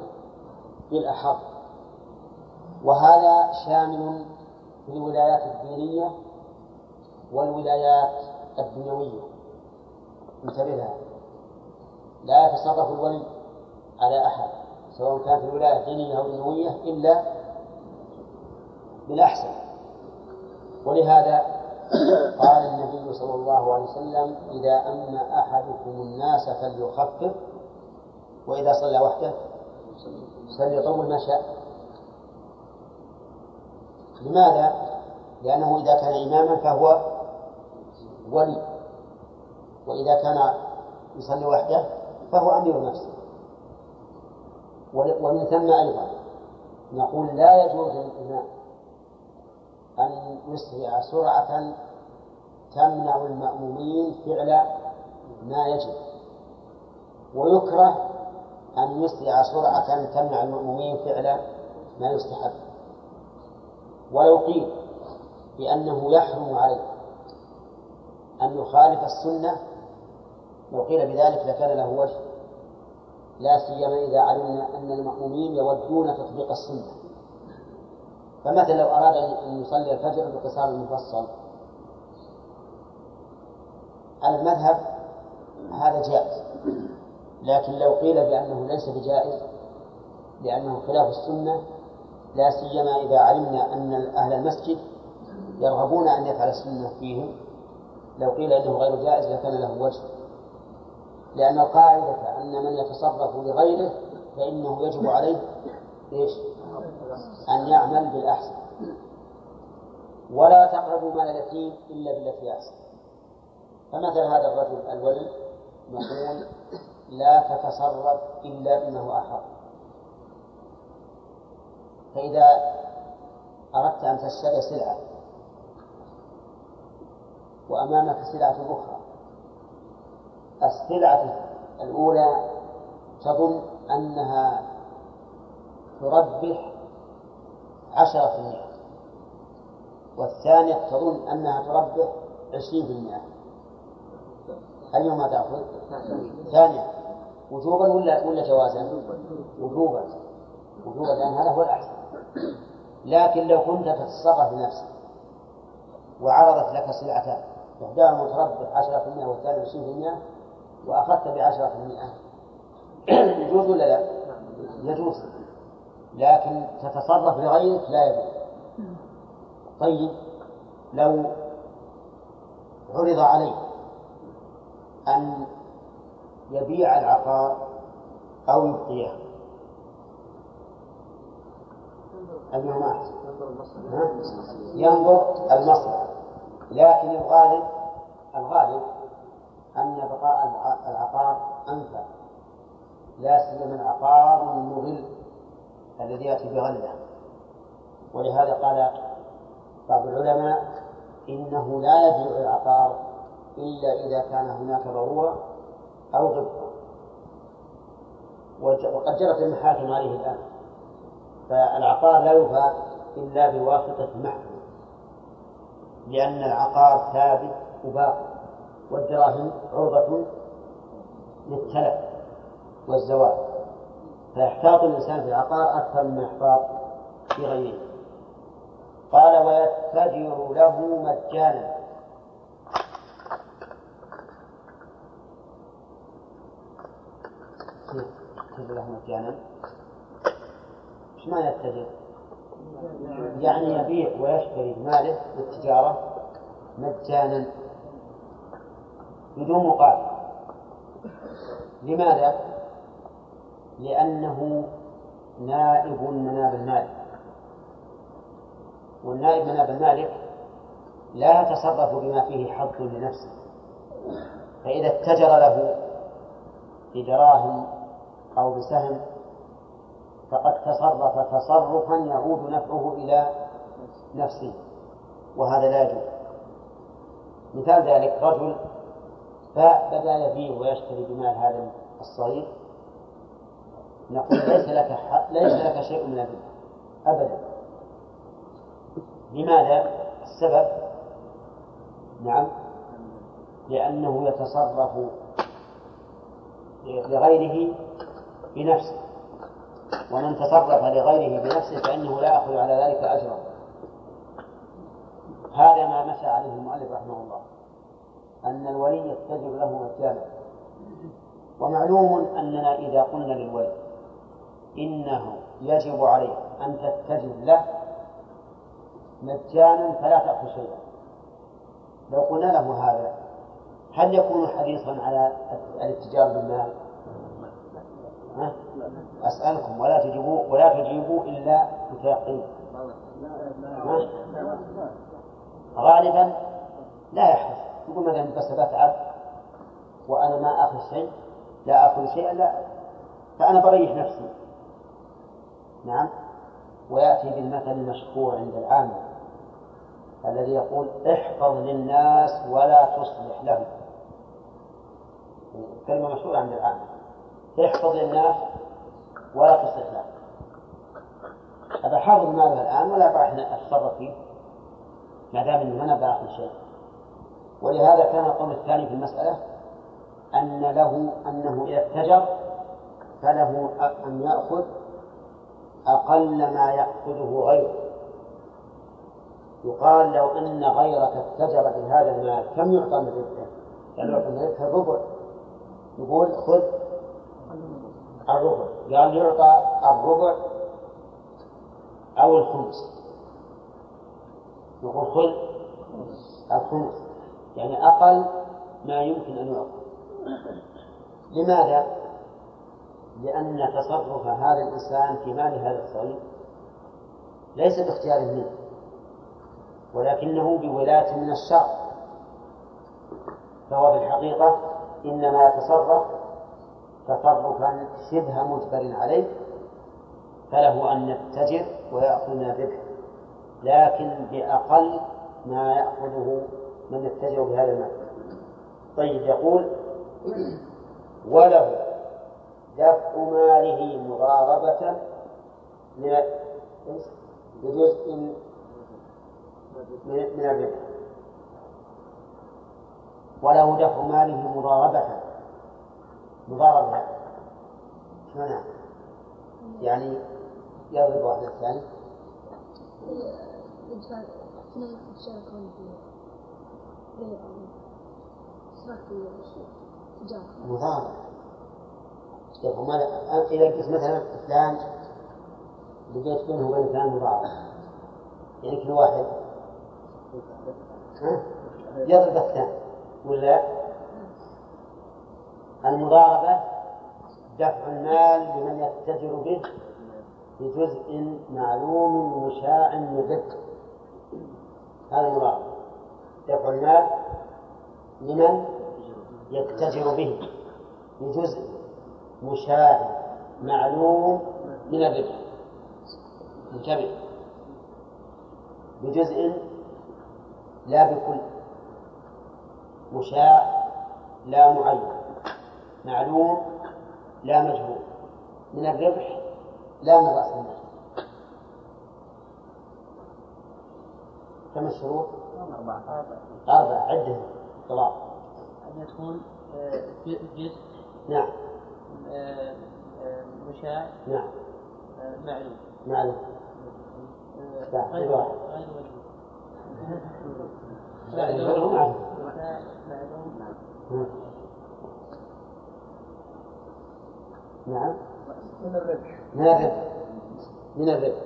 بالأحظ وهذا شامل في الولايات الدينية والولايات الدنيوية. انتبه لها. لا يتصرف الولي على أحد سواء كانت الولاية الدينية أو الدنيوية إلا بالأحسن. ولهذا قال النبي صلى الله عليه وسلم إذا أمن أحدكم الناس فليخفف وإذا صلى وحده فليطول ما شاء لماذا؟ لأنه إذا كان إماما فهو ولي وإذا كان يصلي وحده فهو أمير نفسه ومن ثم أيضا نقول لا يجوز للإمام أن يسرع سرعة تمنع المأمومين فعل ما يجب. ويكره أن يسرع سرعة تمنع المأمومين فعل ما يستحب. ولو قيل بأنه يحرم عليه أن يخالف السنة لو قيل بذلك لكان له وجه. لا سيما إذا علمنا أن المأمومين يودون تطبيق السنة. فمثلا لو أراد أن يصلي الفجر بقصار المفصل المذهب هذا جائز لكن لو قيل بأنه ليس بجائز لأنه خلاف السنة لا سيما إذا علمنا أن أهل المسجد يرغبون أن يفعل السنة فيهم لو قيل إنه غير جائز لكان له وجه لأن القاعدة أن من يتصرف لغيره فإنه يجب عليه إيش؟ أن يعمل بالأحسن. ولا تقربوا مال اليتيم إلا بالتي أحسن. فمثل هذا الرجل الولي نقول لا تتصرف إلا بما أحق. فإذا أردت أن تشتري سلعة وأمامك سلعة أخرى السلعة الأولى تظن أنها تربح عشرة في المئة والثانية تظن أنها تربح عشرين في المئة أيهما تأخذ؟ ثانية وجوبا ولا ولا جوازا؟ وجوبا وجوبا لأن هذا هو الأحسن لكن لو كنت تتصرف بنفسك وعرضت لك سلعتان إحداهما في المئة والثانية عشرين في المئة وأخذت بعشرة في المئة يجوز ولا لا؟ يجوز لكن تتصرف لغيرك لا يجوز طيب لو عرض عليه أن يبيع العقار أو يبقيه. أيهما ما أحسن؟ ينظر المصلحة لكن الغالب الغالب أن بقاء العقار أنفع. لا سيما العقار المغل الذي يأتي بغلة ولهذا قال بعض العلماء إنه لا يبيع العقار إلا إذا كان هناك ضرورة أو غبطة وقد جرت المحاكم عليه الآن. فالعقار لا يباع إلا بواسطة المحكمة لأن العقار ثابت وباقي والدراهم عرضة للتلف والزوال. فيحتاط الإنسان في العقار أكثر مما يحتاط في غيره. قال ويتجر له مجانا. يتجر له مجانا. إيش معنى يتجر؟ يعني يبيع ويشتري ماله بالتجارة مجانا. بدون مقابل. لماذا؟ لأنه نائب مناب المالك والنائب مناب المالك لا يتصرف بما فيه حظ لنفسه فإذا اتجر له بدراهم أو بسهم فقد تصرف تصرفا يعود نفعه إلى نفسه وهذا لا يجوز. مثال ذلك رجل فبدأ يبيع ويشتري بمال هذا الصغير نقول ليس لك حق ليس لك شيء من الربا ابدا. لماذا؟ السبب؟ نعم. لأنه يتصرف لغيره بنفسه. ومن تصرف لغيره بنفسه فإنه لا يأخذ على ذلك أجرا. هذا ما مشى عليه المؤلف رحمه الله أن الولي يتجر له مجانا ومعلوم أننا إذا قلنا للولي إنه يجب عليه أن تتجر له مجانا فلا تأخذ شيئا. لو قلنا له هذا هل يكون حريصا على الاتجار بالمال؟ أسألكم ولا تجيبوا ولا تجيبوا إلا متيقين غالبا لا يحرص. يقول مثلا بس بتعب وأنا ما آخذ شيء لا آخذ شيئا لا. فأنا بريح نفسي. نعم. ويأتي بالمثل المشهور عند العامة الذي يقول احفظ للناس ولا تصلح لهم. كلمة مشهورة عند العامة. احفظ للناس ولا تصلح لهم. هذا حافظ ماله الآن ولا راح أتصرف فيه. ما دام أنه ما بآخذ شيء. ولهذا كان القول الثاني في المسألة أن له أنه إذا اتجر فله أن يأخذ أقل ما يأخذه غيره. يقال لو أن غيرك اتجر بهذا المال كم يعطى من ربحه؟ يعني يعطى من ربحه؟ الربع. يقول خذ الربع. قال يعطى الربع أو الخمس. يقول خذ الخمس. يعني أقل ما يمكن أن يعطى. لماذا؟ لأن تصرف هذا الإنسان في مال هذا الصغير ليس باختيار منه ولكنه بولاية من الشرع فهو في الحقيقة إنما يتصرف تصرفا شبه مجبر عليه فله أن يتجر ويأخذ من الربح لكن بأقل ما يأخذه من يتجر بهذا المال. طيب يقول وله دفع ماله مضاربة بجزء من الربح. وله دفع ماله مضاربة مضاربة. معنى؟ يعني يضرب واحد الثاني. مضاربة. دفع مال إذا قلت مثلا فلان لقيت بينه وبين فلان مضاربة يعني كل واحد يضرب الثاني. ولا المضاربة دفع المال لمن يتجر به بجزء معلوم مشاع الربح هذا المراد دفع المال لمن يتجر به بجزء مشاع معلوم من الربح انتبه. بجزء لا بكل. مشاع لا معين. معلوم لا مجهول. من الربح لا من رأس المال. كم الشروط؟ أربعة. أربعة. عدة. طلاب أن يكون آه، جزء. نعم. مشاع نعم. آه، معلوم. معلوم. آه، غير معلوم معلوم نعم. نعم من الربح. من الربح. من الربح.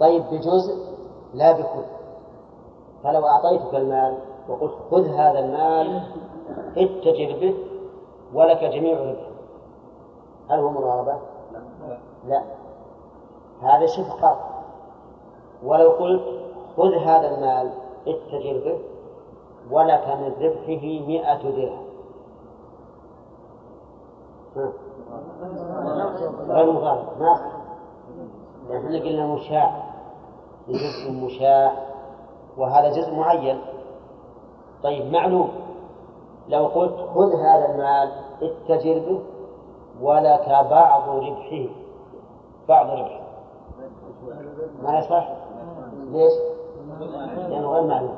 طيب بجزء لا بكل. فلو أعطيتك المال وقلت خذ هذا المال اتجر به ولك جميع ربحه هل هو مضاربة؟ لا. هذا شبه ولو قلت خذ هذا المال اتجر به ولك من ربحه مئة درهم. غير مضاربة ما لأن إحنا قلنا مشاع. جزء مشاع. وهذا جزء معين. طيب معلوم. لو قلت خذ هذا المال اتجر به ولك بعض ربحه. بعض ربحه. ما يصح؟ ليش؟ لأنه غير معلوم.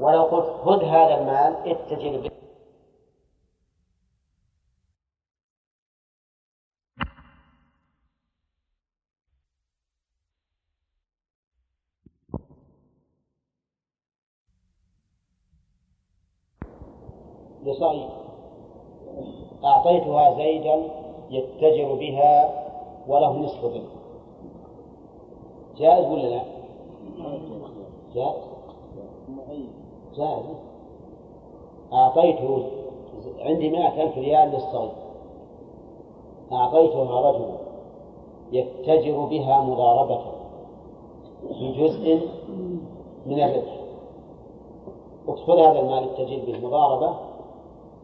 ولو قلت خذ هذا المال اتجر به لصغير أعطيتها زيدا يتجر بها وله نصف الربح جائز ولا لا؟ جائز. جائز. أعطيته عندي مائة ألف ريال للصغير أعطيتها رجل يتجر بها مضاربة بجزء من الربح. ادخل هذا المال التجر به مضاربة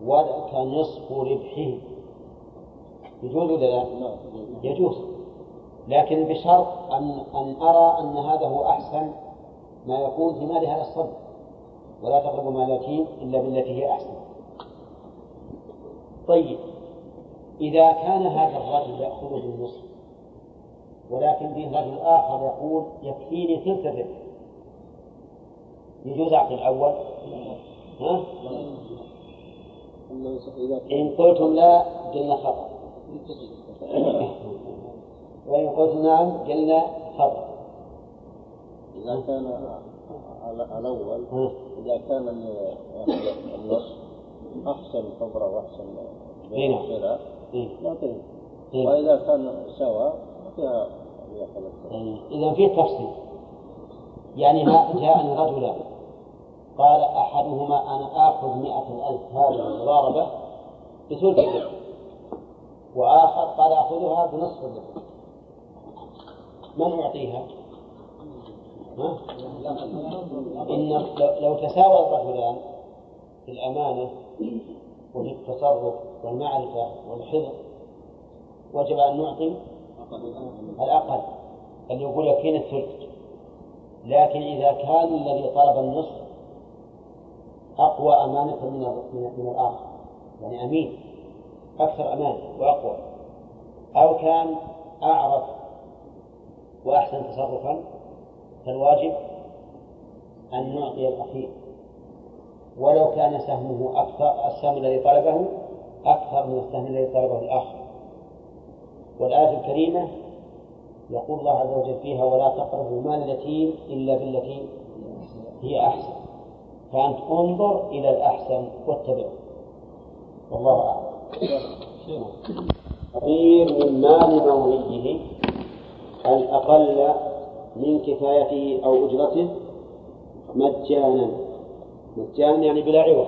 ولك نصف ربحه. يجوز ولا لا؟ يجوز. لكن بشرط أن أن أرى أن هذا هو أحسن ما يكون في مال هذا الصدق ولا تقربوا مال اليتيم إلا بالتي هي أحسن. طيب إذا كان هذا الرجل يأخذه بالنصف ولكن به رجل آخر يقول يكفيني ثلث الربح. يجوز أعطي الأول؟ ها؟ إن قلتم لا قلنا خطأ وإن قلتم نعم قلنا خطأ إذا كان على الأول. إذا كان ال- النص أحسن خبرة وأحسن إي نعم. شراء إيه. نعطيه إيه. وإذا كان سواء ياخذ إذا في تفصيل يعني جاءني رجلان قال أحدهما أنا آخذ مئة ألف هذه المضاربة بثلث الربح وآخر قال آخذها بنصف الربح من أعطيها؟ ها؟ إن لو- تساوى الرجلان في الأمانة وفي التصرف والمعرفة والحفظ وجب أن نعطي الأقل اللي يقول يكفينا الثلث لكن إذا كان الذي طلب النصف أقوى أمانة من من الآخر. يعني أمين أكثر أمانة وأقوى. أو كان أعرف وأحسن تصرفا فالواجب أن نعطي الأخير. ولو كان سهمه أكثر السهم الذي طلبه أكثر من السهم الذي طلبه الآخر. والآية الكريمة يقول الله عز وجل فيها ولا تقربوا مال اليتيم إلا بالتي هي أحسن. فأنت انظر إلى الأحسن واتبعه. والله أعلم. غير من مال موليه الأقل من كفايته أو أجرته مجانا. مجانا يعني بلا عوض.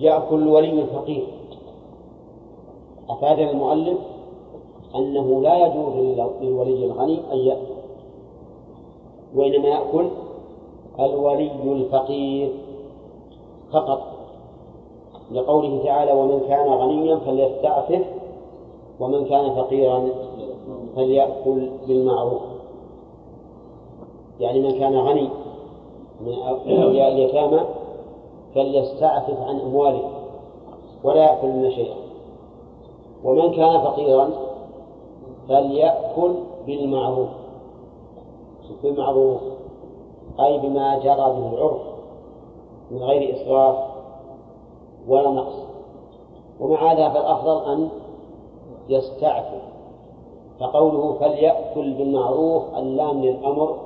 جاء كل ولي فقير. أفادنا المؤلف أنه لا يجوز للولي الغني أن يأكل وإنما يأكل الولي الفقير. فقط لقوله تعالى ومن كان غنيا فليستعفف ومن كان فقيرا فليأكل بالمعروف. يعني من كان غني من أولياء اليتامى فليستعفف عن أمواله ولا يأكل من شيئا. ومن كان فقيرا فليأكل بالمعروف. بالمعروف. أي بما جرى به العرف من غير إسراف ولا نقص. ومع هذا فالأفضل أن يستعفف فقوله فليأكل بالمعروف اللام للأمر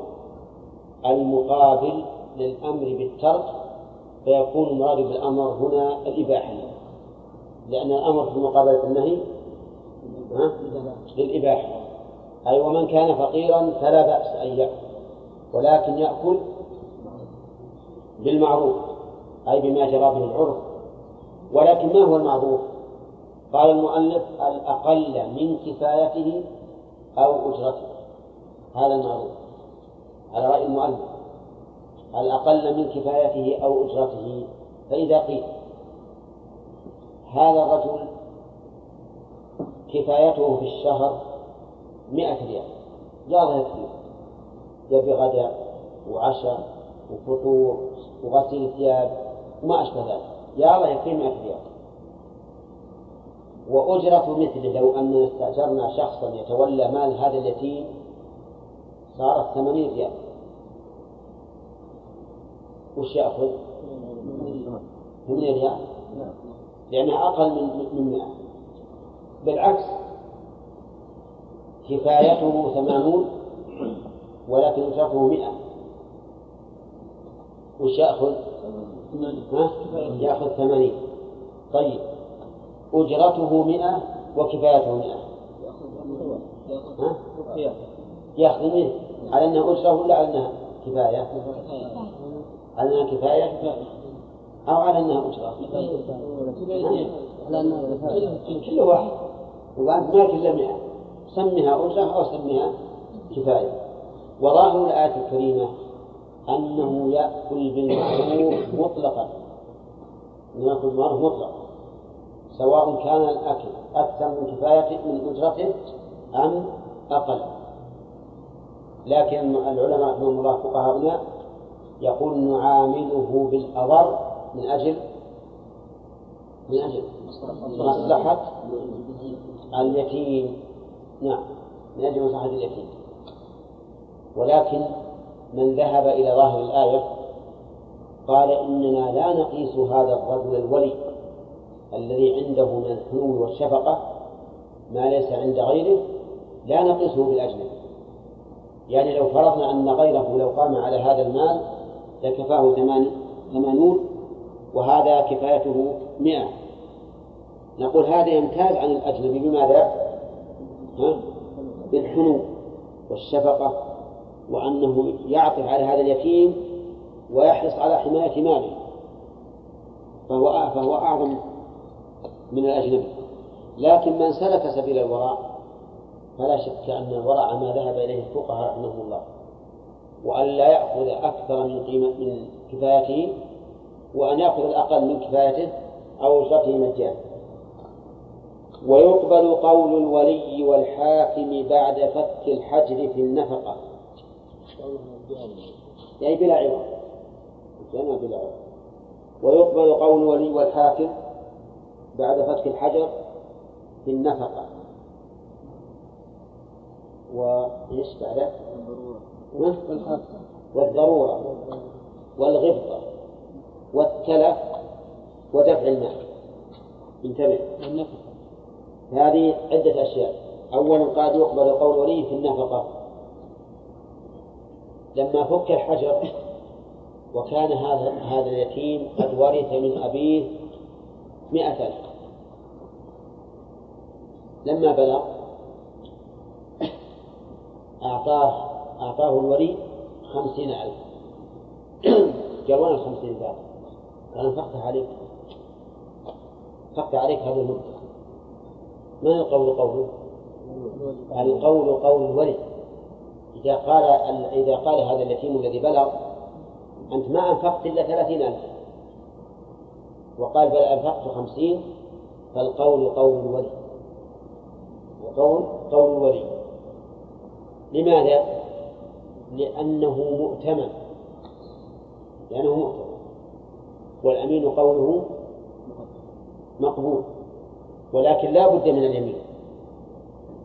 المقابل للأمر بالترك فيكون المراد بالأمر هنا الإباحة. لأن الأمر في مقابلة النهي للإباحة. أي ومن كان فقيرا فلا بأس أن يأكل. ولكن يأكل بالمعروف أي بما جرى به العرف. ولكن ما هو المعروف؟ قال المؤلف الأقل من كفايته أو أجرته. هذا المعروف. على رأي المؤلف. الأقل من كفايته أو أجرته. فإذا قيل هذا الرجل كفايته في الشهر مئة ريال لا كثير يبي غداء وعشاء وفطور وغسيل ثياب وما أشبه ذلك. يا الله يكفي مئة ريال. وأجرة مثله لو أننا استأجرنا شخصا يتولى مال هذا اليتيم صارت ثمانين ريال. وش يأخذ؟ ثمانين ريال. لأنها أقل من من مئة. بالعكس كفايته ثمانون. ولكن أجرته مئة. وش يأخذ؟ يأخذ ثمانين. طيب. أجرته مئة وكفايته مئة؟ يأخذ منه. على أنها أجرة ولا على أنها كفاية؟ على أنها كفاية؟ أو على أنها أجرة؟ كل واحد. وأنت ما كل مئة. سمها أجرة أو سمها كفاية. وظاهر الآية الكريمة أنه يأكل بالمعروف مطلقا. يأكل بالمعروف مطلقا سواء كان الأكل أكثر من كفايته من أجرته أم أقل. لكن العلماء رحمهم الله فقهاؤنا يقول نعامله بالأضر من أجل من أجل مصلحة اليتيم. نعم من أجل مصلحة اليتيم. ولكن من ذهب إلى ظاهر الآية قال إننا لا نقيس هذا الرجل الولي الذي عنده من الحنو والشفقة ما ليس عند غيره لا نقيسه بالأجنبي. يعني لو فرضنا أن غيره لو قام على هذا المال لكفاه ثمانون وهذا كفايته مئة. نقول هذا يمتاز عن الأجنبي بماذا؟ بالحنو والشفقة وأنه يعطف على هذا اليتيم ويحرص على حماية ماله. فهو فهو أعظم من الأجنبي. لكن من سلك سبيل الوراء فلا شك أن الورع ما ذهب إليه الفقهاء رحمهم الله. وأن لا يأخذ أكثر من قيمة من كفايته وأن يأخذ الأقل من كفايته أو أجرته مجانا. ويقبل قول الولي والحاكم بعد فك الحجر في النفقة. يعني بلا عوض. يعني بلا عوض. ويقبل قول الولي والحاكم بعد فك الحجر في النفقة. وإيش بعده؟ والضرورة. والغبطة. والتلف. ودفع المال. انتبه. هذه عدة أشياء. أولا قد يقبل قول ولي في النفقة. لما فك الحجر وكان هذا هذا اليتيم قد ورث من أبيه مئة ألف. لما بلغ أعطاه أعطاه الولي خمسين ألف. قال وين الخمسين ذات؟ قال أنفقت عليك أنفقت عليك هذه المدة من القول قوله؟ القول قول الولي إذا قال إذا قال هذا اليتيم الذي بلغ أنت ما أنفقت إلا ثلاثين ألف. وقال بل أنفقت خمسين فالقول قول الولي وقول قول الولي لماذا؟ لأنه مؤتمن. لأنه مؤتمن. والأمين قوله مقبول. ولكن لا بد من اليمين.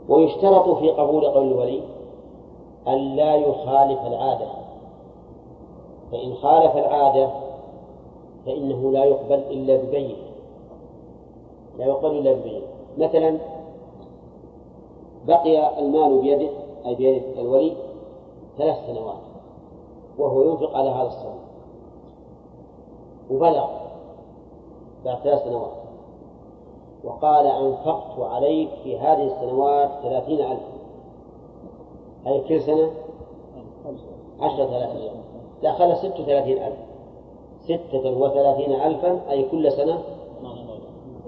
ويشترط في قبول قول الولي أن لا يخالف العادة. فإن خالف العادة فإنه لا يقبل إلا ببين لا يقبل إلا ببين مثلا بقي المال بيده أي بيد الولي ثلاث سنوات وهو ينفق على هذا الصوم وبلغ بعد ثلاث سنوات. وقال أنفقت عليك في هذه السنوات ثلاثين ألف أي كل سنة؟ عشرة آلاف لا خلى ستة وثلاثين ألف. ستة وثلاثين ألفا أي كل سنة؟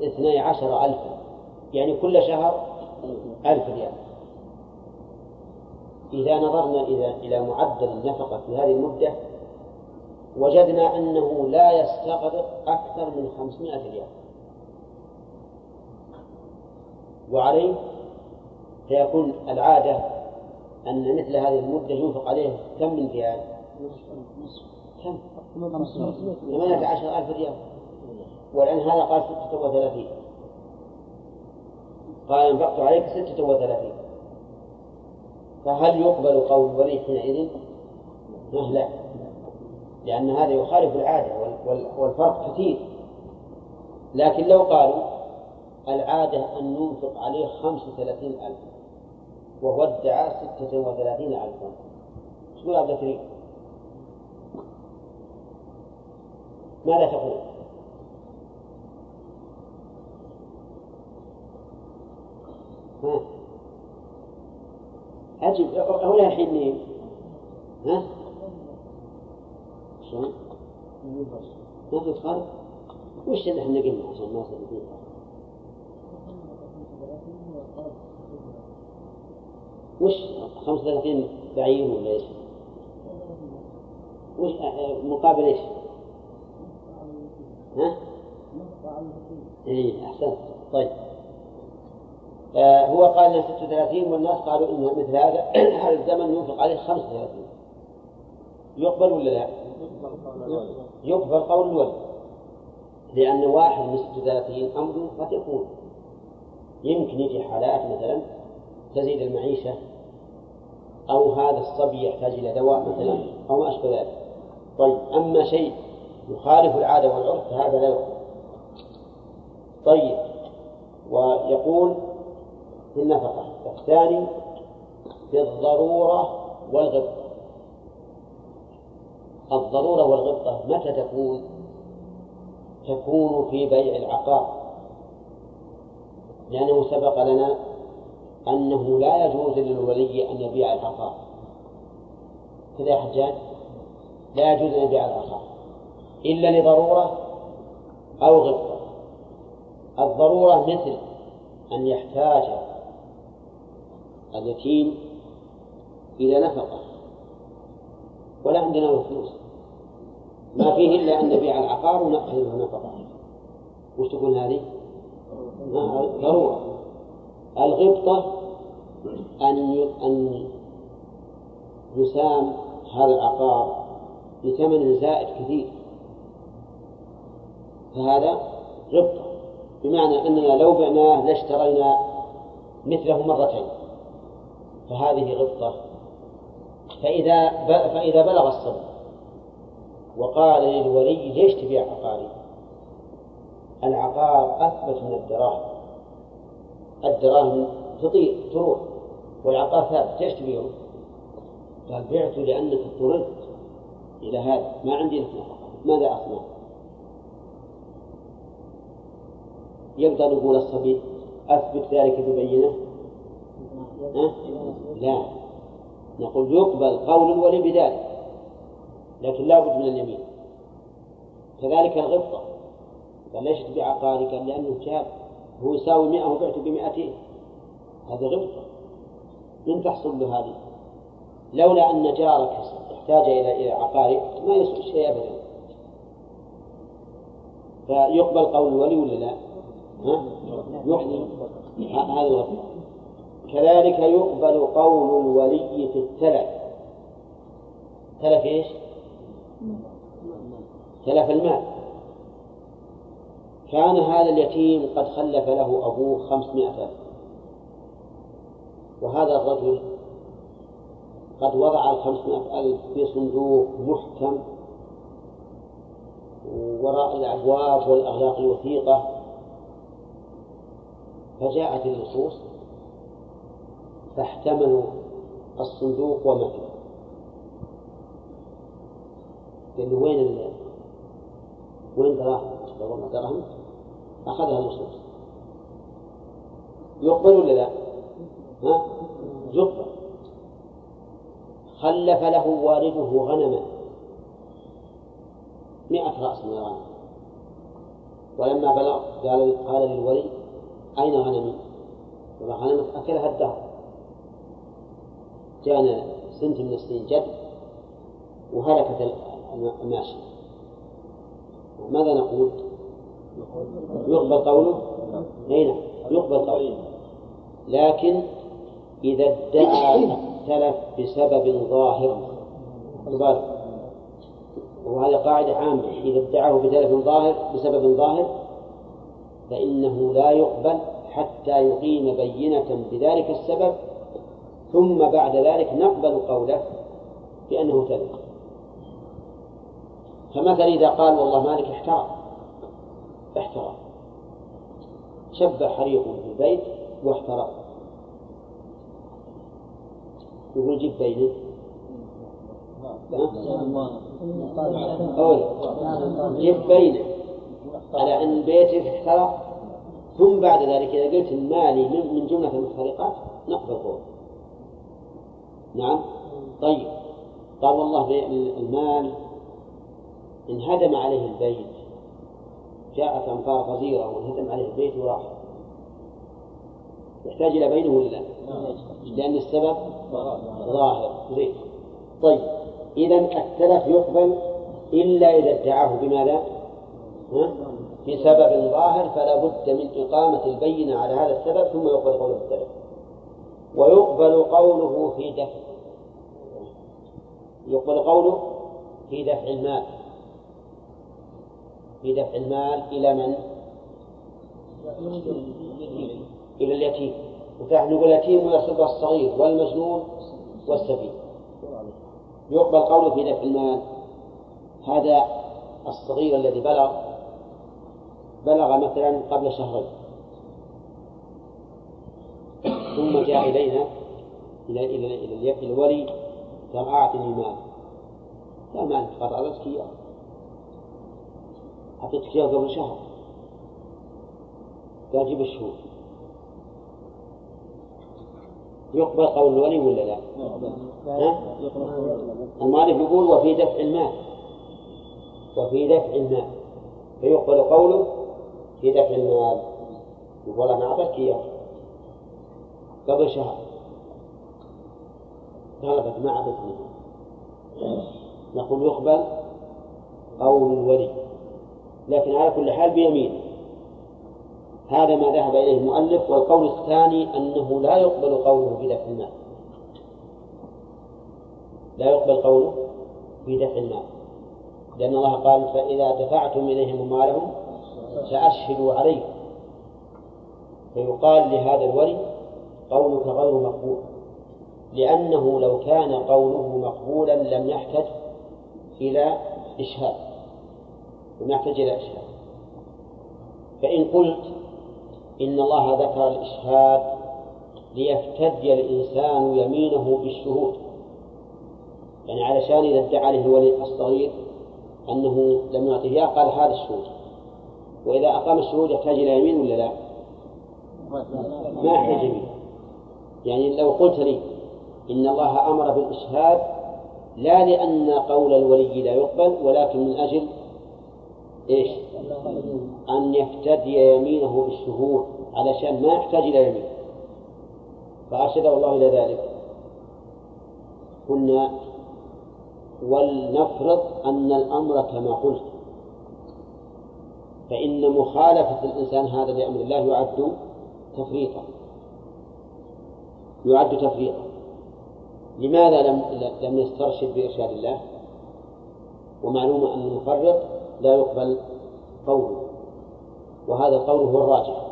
اثني عشر ألفا. يعني كل شهر ألف ريال. إذا نظرنا إلى إلى معدل النفقة في هذه المدة وجدنا أنه لا يستغرق أكثر من خمسمائة ريال. وعليه فيكون العادة أن مثل هذه المدة ينفق عليه كم من ريال؟ كم؟ ثمانية عشر ألف ريال والآن هذا قال ستة وثلاثين قال أنفقت عليك ستة وثلاثين فهل يقبل قول الولي حينئذ؟ لا لأن هذا يخالف العادة والفرق كثير لكن لو قالوا العادة أن ننفق عليه خمس وثلاثين ألف وهو ادعى ستة وثلاثين ألفا تقول عبد الكريم؟ ماذا تقول؟ ها أجب هنا الحين؟ ها؟ شلون؟ ما في فرق؟ وش اللي إحنا قلنا عشان ما فيه وش 35 بعير ولا إيش؟ وش مقابل إيش؟ ها؟ اي أحسنت طيب آه هو قال إنها 36 والناس قالوا انه مثل هذا هذا الزمن ينفق عليه 35 يقبل ولا لا؟ يقبل قول الولد لأن واحد من 36 أمر قد يكون يمكن يجي حالات مثلا تزيد المعيشة أو هذا الصبي يحتاج إلى دواء مثلا أو ما أشبه ذلك. طيب أما شيء يخالف العادة والعرف فهذا لا يقبل طيب ويقول في النفقة الثاني في الضرورة والغبطة. الضرورة والغبطة متى تكون؟ تكون في بيع العقار. لأنه سبق لنا أنه لا يجوز للولي أن يبيع العقار كذا يا حجاج؟ لا يجوز أن يبيع العقار إلا لضرورة أو غبطة. الضرورة مثل أن يحتاج اليتيم إلى نفقة. ولا عندنا فلوس. ما فيه إلا أن نبيع العقار ونأخذ منه نفقة. وش تكون هذه؟ ضرورة. الغبطة أن أن يسام هذا العقار بثمن زائد كثير. فهذا غبطة. بمعنى أننا لو بعناه لاشترينا مثله مرتين. فهذه غبطة. فإذا فإذا بلغ الصبي وقال للولي ليش تبيع عقاري؟ العقار أثبت من الدراهم. الدراهم تطير تروح والعقار ثابت ليش تبيعه؟ قال بعته لأنك اضطررت إلى هذا ما عندي لك ماذا أصنع؟ يبقى نقول الصبي أثبت ذلك ببينة أه؟ لا نقول يقبل قول الولي بذلك لكن لا بد من اليمين كذلك الغبطة قال ليش تبيع عقاري؟ قال لأنه جاب هو يساوي 100 وبعته ب 200 هذا غبطة من تحصل له هذه؟ لولا أن جارك احتاج إلى إلى عقارك ما يسوي شيء أبدا. فيقبل قول الولي ولا لا؟ ها؟ هذا كذلك يقبل قول الولي في التلف. تلف إيش؟ تلف المال. كان هذا اليتيم قد خلف له أبوه خمسمائة ألف وهذا الرجل قد وضع الخمسمائة ألف في صندوق محكم وراء الأبواب والأغلاق الوثيقة فجاءت اللصوص فاحتملوا الصندوق وما فيه قال وين. وين دراهم؟ دراهم أخذها اللصوص يقبل ولا لا؟ ها؟ يقبل خلف له والده غنما مئة رأس من الغنم ولما بلغ قال قال للولي أين غنمي؟ والغنم أكلها الدهر جاءنا سنة من السنين جد وهلكت الماشية ماذا نقول؟ يقبل قوله؟ أي نعم. يقبل قوله. لكن إذا ادعى التلف بسبب ظاهر تبارك وهذه قاعدة عامة. إذا ادعاه بتلف ظاهر بسبب ظاهر فإنه لا يقبل حتى يقيم بينة بذلك السبب. ثم بعد ذلك نقبل قوله بأنه تلف فمثلا إذا قال والله مالك احترق احترق شب حريق في البيت واحترق يقول جيب بينه أول جيب بينه على أن بيتك احترق ثم بعد ذلك إذا قلت المالي من جملة المحترقات نقبل قول. نعم. طيب. قال والله المال انهدم عليه البيت. جاءت أمطار غزيرة وانهدم عليه البيت وراح. يحتاج إلى بينه ولا لا؟ لأن السبب ظاهر. زين. طيب. إذا التلف يقبل إلا إذا ادعاه. بماذا؟ في سبب ظاهر فلا بد من إقامة البينة على هذا السبب ثم يقبل قوله التلف. ويقبل قوله في دفع. يقبل قوله في دفع المال. في دفع المال إلى من؟ إلى اليتيم. ونحن نقول اليتيم ويصب الصغير والمجنون والسفيه. يقبل قوله في دفع المال هذا الصغير الذي بلغ بلغ مثلا قبل شهرين. ثم جاء إلينا إلى إلى إلى الولي قال أعطني مال لا مال قال أعطيتك إياه أعطيتك إياه قبل شهر. قال جيب الشهور. يقبل قول الولي ولا لا؟ المؤلف يقول وفي دفع المال. وفي دفع المال. فيقبل قوله في دفع المال. يقول أنا أعطيتك إياه. قبل شهر. غلبت ما عبدني نقول يقبل قول الولي. لكن على كل حال بيمين هذا ما ذهب إليه المؤلف والقول الثاني أنه لا يقبل قوله في دفع المال. لا يقبل قوله في دفع المال. لأن الله قال فإذا دفعتم إليهم أموالهم فأشهدوا عليهم فيقال لهذا الولي قولك غير مقبول. لأنه لو كان قوله مقبولا لم يحتج إلى إشهاد. يحتج إلى إشهاد. فإن قلت إن الله ذكر الإشهاد ليفتدي الإنسان يمينه بالشهود. يعني علشان إذا ادعى عليه الولي الصغير أنه لم يعطيه إياه قال هذا الشهود. وإذا أقام الشهود يحتاج إلى يمين ولا لا؟ ما يحتاج يمين. يعني لو قلت لي إن الله أمر بالإشهاد لا لأن قول الولي لا يقبل ولكن من أجل إيش؟ أن يفتدي يمينه بالشهود علشان ما يحتاج إلى يمين. فأرشده الله إلى ذلك. قلنا ولنفرض أن الأمر كما قلت. فإن مخالفة الإنسان هذا لأمر الله يعد تفريطا. يعد تفريطا. لماذا لم لم يسترشد بإرشاد الله؟ ومعلوم أن المفرط لا يقبل قوله وهذا القول هو الراجح.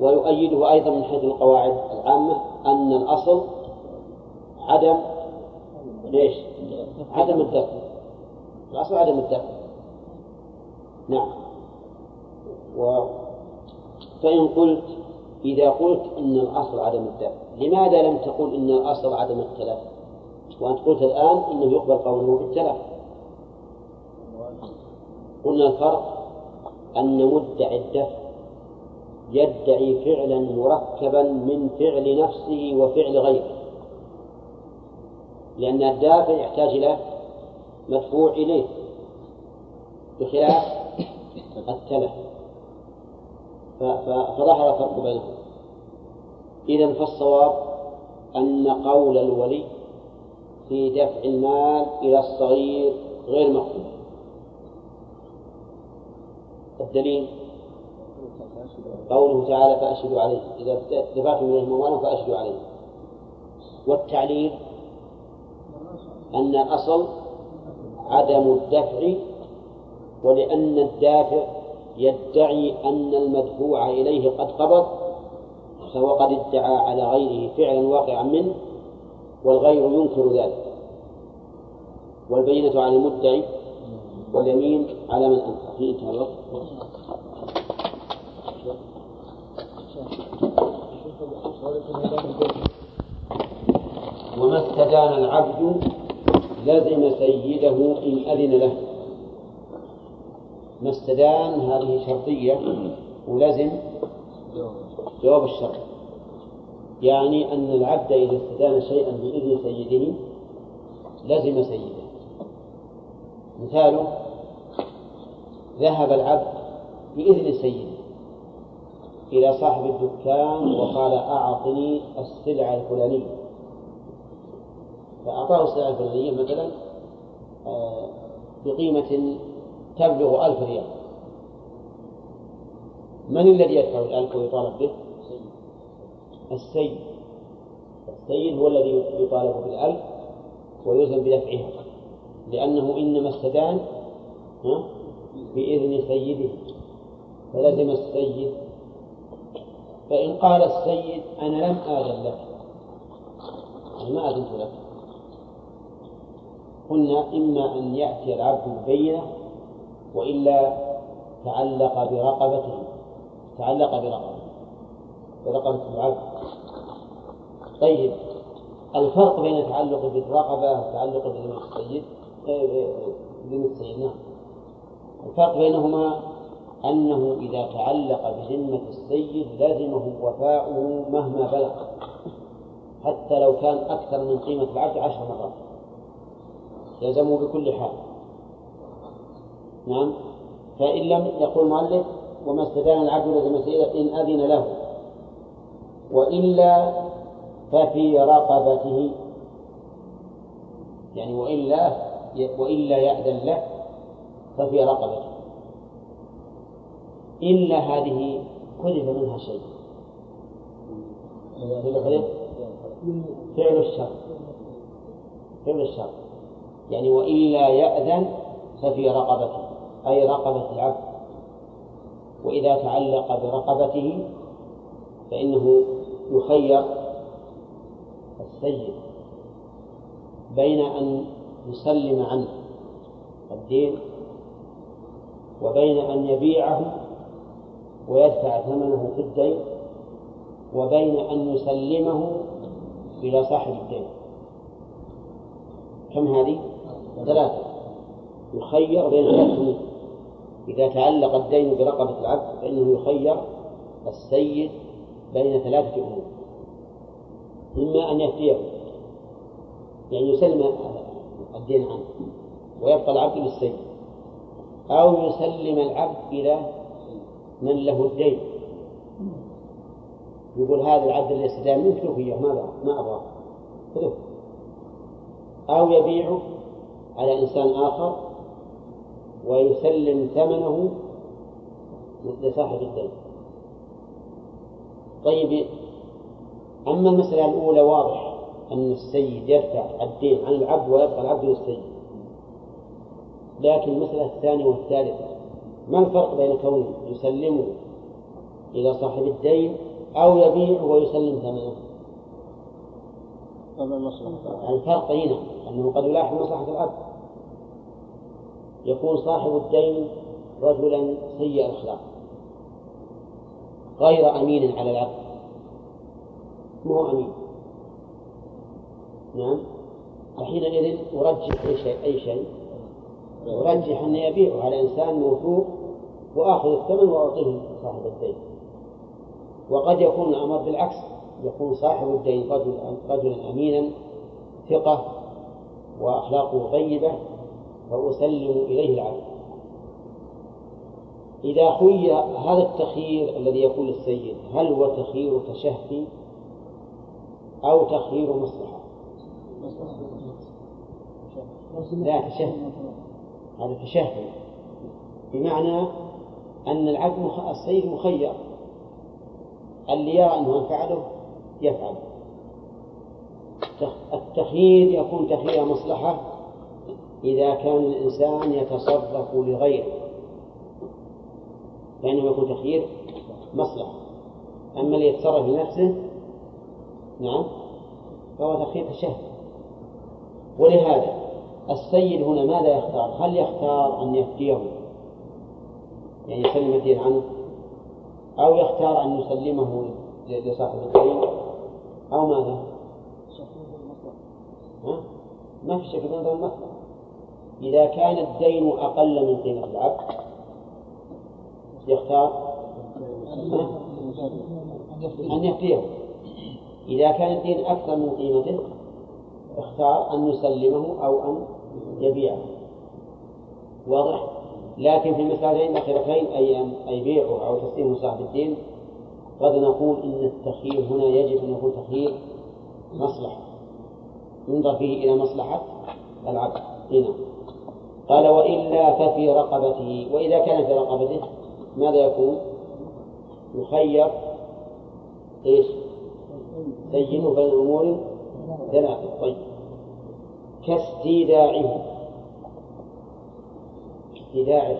ويؤيده أيضا من حيث القواعد العامة أن الأصل عدم ليش؟ عدم الدفع الأصل عدم الدفع نعم. و فإن قلت إذا قلت إن الأصل عدم الدفع لماذا لم تقل إن الأصل عدم التلف؟ وأنت قلت الآن إنه يقبل قوله بالتلف. قلنا الفرق أن مدعي الدفع يدعي فعلا مركبا من فعل نفسه وفعل غيره. لأن الدافع يحتاج إلى مدفوع إليه بخلاف التلف. فظهر الفرق بينهم. إذا فالصواب أن قول الولي في دفع المال إلى الصغير غير مقبول. الدليل قوله تعالى فأشهدوا عليه. إذا دفعتم إليهم أموالهم فأشهدوا عليه. والتعليل أن الأصل عدم الدفع ولأن الدافع يدعي أن المدفوع إليه قد قبض فهو قد ادعى على غيره فعلا واقعا منه والغير ينكر ذلك. والبينة على المدعي واليمين على من أنكر. وما استدان العبد لزم سيده إن أذن له. ما استدان هذه شرطية ولزم جواب الشرط. يعني أن العبد إذا استدان شيئا بإذن سيده لزم سيده. مثاله ذهب العبد بإذن سيده إلى صاحب الدكان وقال أعطني السلعة الفلانية. فأعطاه السلعة الفلانية مثلا آه، بقيمة تبلغ ألف ريال. من الذي يدفع الألف ويطالب به؟ السيد. السيد هو الذي يطالب بالألف ويلزم بدفعها لأنه إنما استدان بإذن سيده فلزم السيد. فإن قال السيد أنا لم آذن لك يعني ما أذنت لك. قلنا إما أن يأتي العبد ببينة وإلا تعلق برقبته تعلق برقبته برقبة العبد. طيب الفرق بين التعلق بالرقبة والتعلق بذمة السيد بذمة السيد نعم. الفرق بينهما أنه إذا تعلق بذمة السيد لزمه وفاؤه مهما بلغ حتى لو كان أكثر من قيمة العبد عشر مرات. يلزمه بكل حال. نعم. فإن لم يقول المؤلف وما استدان العبد لزم سيده إن أذن له. وإلا ففي رقبته. يعني وإلا وإلا يأذن له. ففي رقبته إلا هذه حذف منها شيء. فعل الشر. فعل الشر. يعني وإلا يأذن ففي رقبته. أي رقبة العبد. وإذا تعلق برقبته فإنه يخير السيد. بين أن يسلم عنه الدين وبين أن يبيعه ويدفع ثمنه في الدين وبين أن يسلمه إلى صاحب الدين. كم هذه؟ ثلاثة. يخير بين ثلاث إذا تعلق الدين برقبة العبد فإنه يخير السيد بين ثلاثة أمور. إما أن يفتيه يعني يسلم الدين عنه ويبقى العبد للسيد. أو يسلم العبد إلى من له الدين. يقول هذا العبد اللي استدان منك إياه ما ما أبغاه. خذوه أو يبيعه على إنسان آخر ويسلم ثمنه لصاحب الدين. طيب أما المسألة الأولى واضح أن السيد يرفع الدين عن العبد ويبقى العبد للسيد. لكن المسألة الثانية والثالثة. ما الفرق بين كونه يسلمه إلى صاحب الدين أو يبيعه ويسلم ثمنه؟ الفرق هنا أنه قد يلاحظ مصلحة العبد. يكون صاحب الدين رجلا سيء الأخلاق غير أمين على العبد. مو أمين. نعم. فحينئذ أرجح أي شيء أي شيء. أرجح أن يبيعه على إنسان موثوق وآخذ الثمن وأعطيه صاحب الدين. وقد يكون الأمر بالعكس يكون صاحب الدين رجل رجلا أمينا ثقة وأخلاقه طيبة فأسلم إليه العبد إذا خير هذا التخيير الذي يكون للسيد هل هو تخيير تشهي أو تخيير مصلحة؟ لا تشهي هذا تشهي بمعنى أن العبد. السيد مخير. اللي يرى أنه فعله يفعل. التخيير يكون تخيير مصلحة إذا كان الإنسان يتصرف لغيره. فإنه يكون تخيير مصلحة. أما اللي يتصرف لنفسه نعم فهو تخيير تشهد ولهذا السيد هنا ماذا يختار؟ هل يختار أن يفتيه يعني يسلم الدين عنه أو يختار أن يسلمه لصاحب الدين أو ماذا؟ ها؟ ما في شك من المصلحة إذا كان الدين أقل من قيمة العبد يختار أن يفتيه إذا كان الدين أكثر من قيمته اختار أن يسلمه أو أن يبيعه واضح؟ لكن في المسألتين الأخيرتين أي أن أي بيعه أو تسليمه صاحب الدين قد نقول إن التخيير هنا يجب أن يكون تخيير مصلحة ينظر فيه إلى مصلحة العبد هنا قال وإلا ففي رقبته وإذا كان في رقبته ماذا يكون؟ يخير إيش؟ زينه بين أمور ثلاثة طيب كاستيداعه استيداعه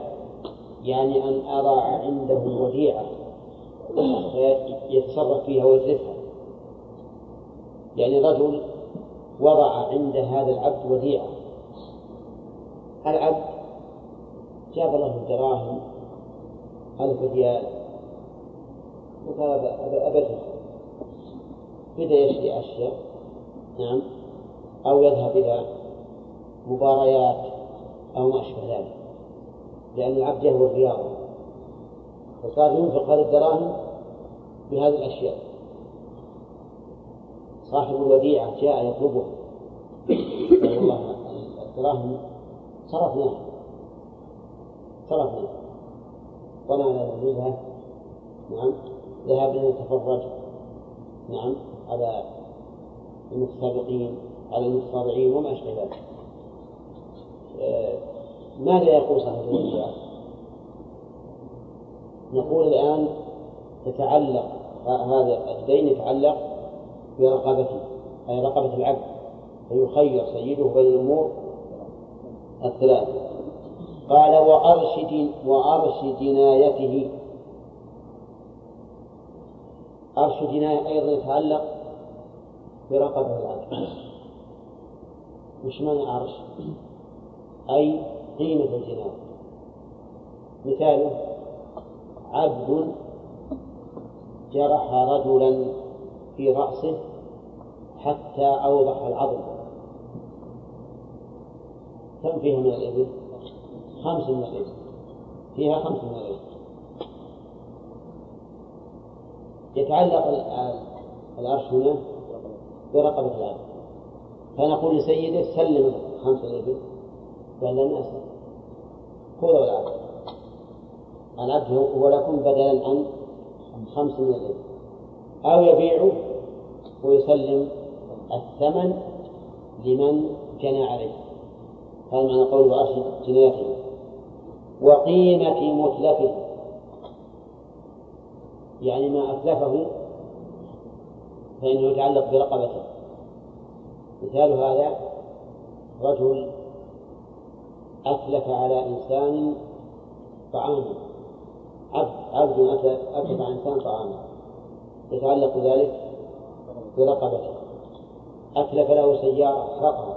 يعني أن أضع عنده وديعة. يتصرف فيها ويتركها يعني رجل وضع عند هذا العبد وديعة. العبد جاب له دراهم ألف ريال وقال أبدها بدأ يشتري أشياء. نعم. أو يذهب إلى مباريات أو ما أشبه ذلك. لأن العبد يهوى الرياضة. فصار ينفق هذه الدراهم بهذه الأشياء. صاحب الوديعة جاء يطلبه قال والله الدراهم صرفناها. صرفناها. نجوزها نعم. ذهبنا نتفرج نعم. على المتسابقين على المتصارعين وما أشبه ذلك. آه، ماذا يقول صاحب الوديعة؟ نقول الآن تتعلق هذا الدين يتعلق برقبته أي رقبة العبد فيخير سيده بين الأمور الثلاث. قال وأرش وأرش جنايته. أرش جناية أيضا يتعلق برقبة العبد وش معنى أرش؟ أي قيمة الجناية مثاله عبد جرح رجلا في رأسه حتى أوضح العظم. كم فيها من الإبل؟ خمس من الإبل. فيها خمس من الإبل. يتعلق العرش هنا برقبة العبد فنقول لسيده سلم خمس الإبل قال لن أسلم. خذوا العبد العبد هو لكم بدلا عن خمس من الإبل أو يبيعه ويسلم الثمن لمن جنى عليه. هذا معنى قول وأرشد جنايته. وقيمة متلفه. يعني ما أتلفه فإنه يتعلق برقبته مثال هذا رجل أتلف على إنسان طعاما عبد عبد أتلف على إنسان طعاما يتعلق ذلك برقبته. أتلف له سيارة خطأ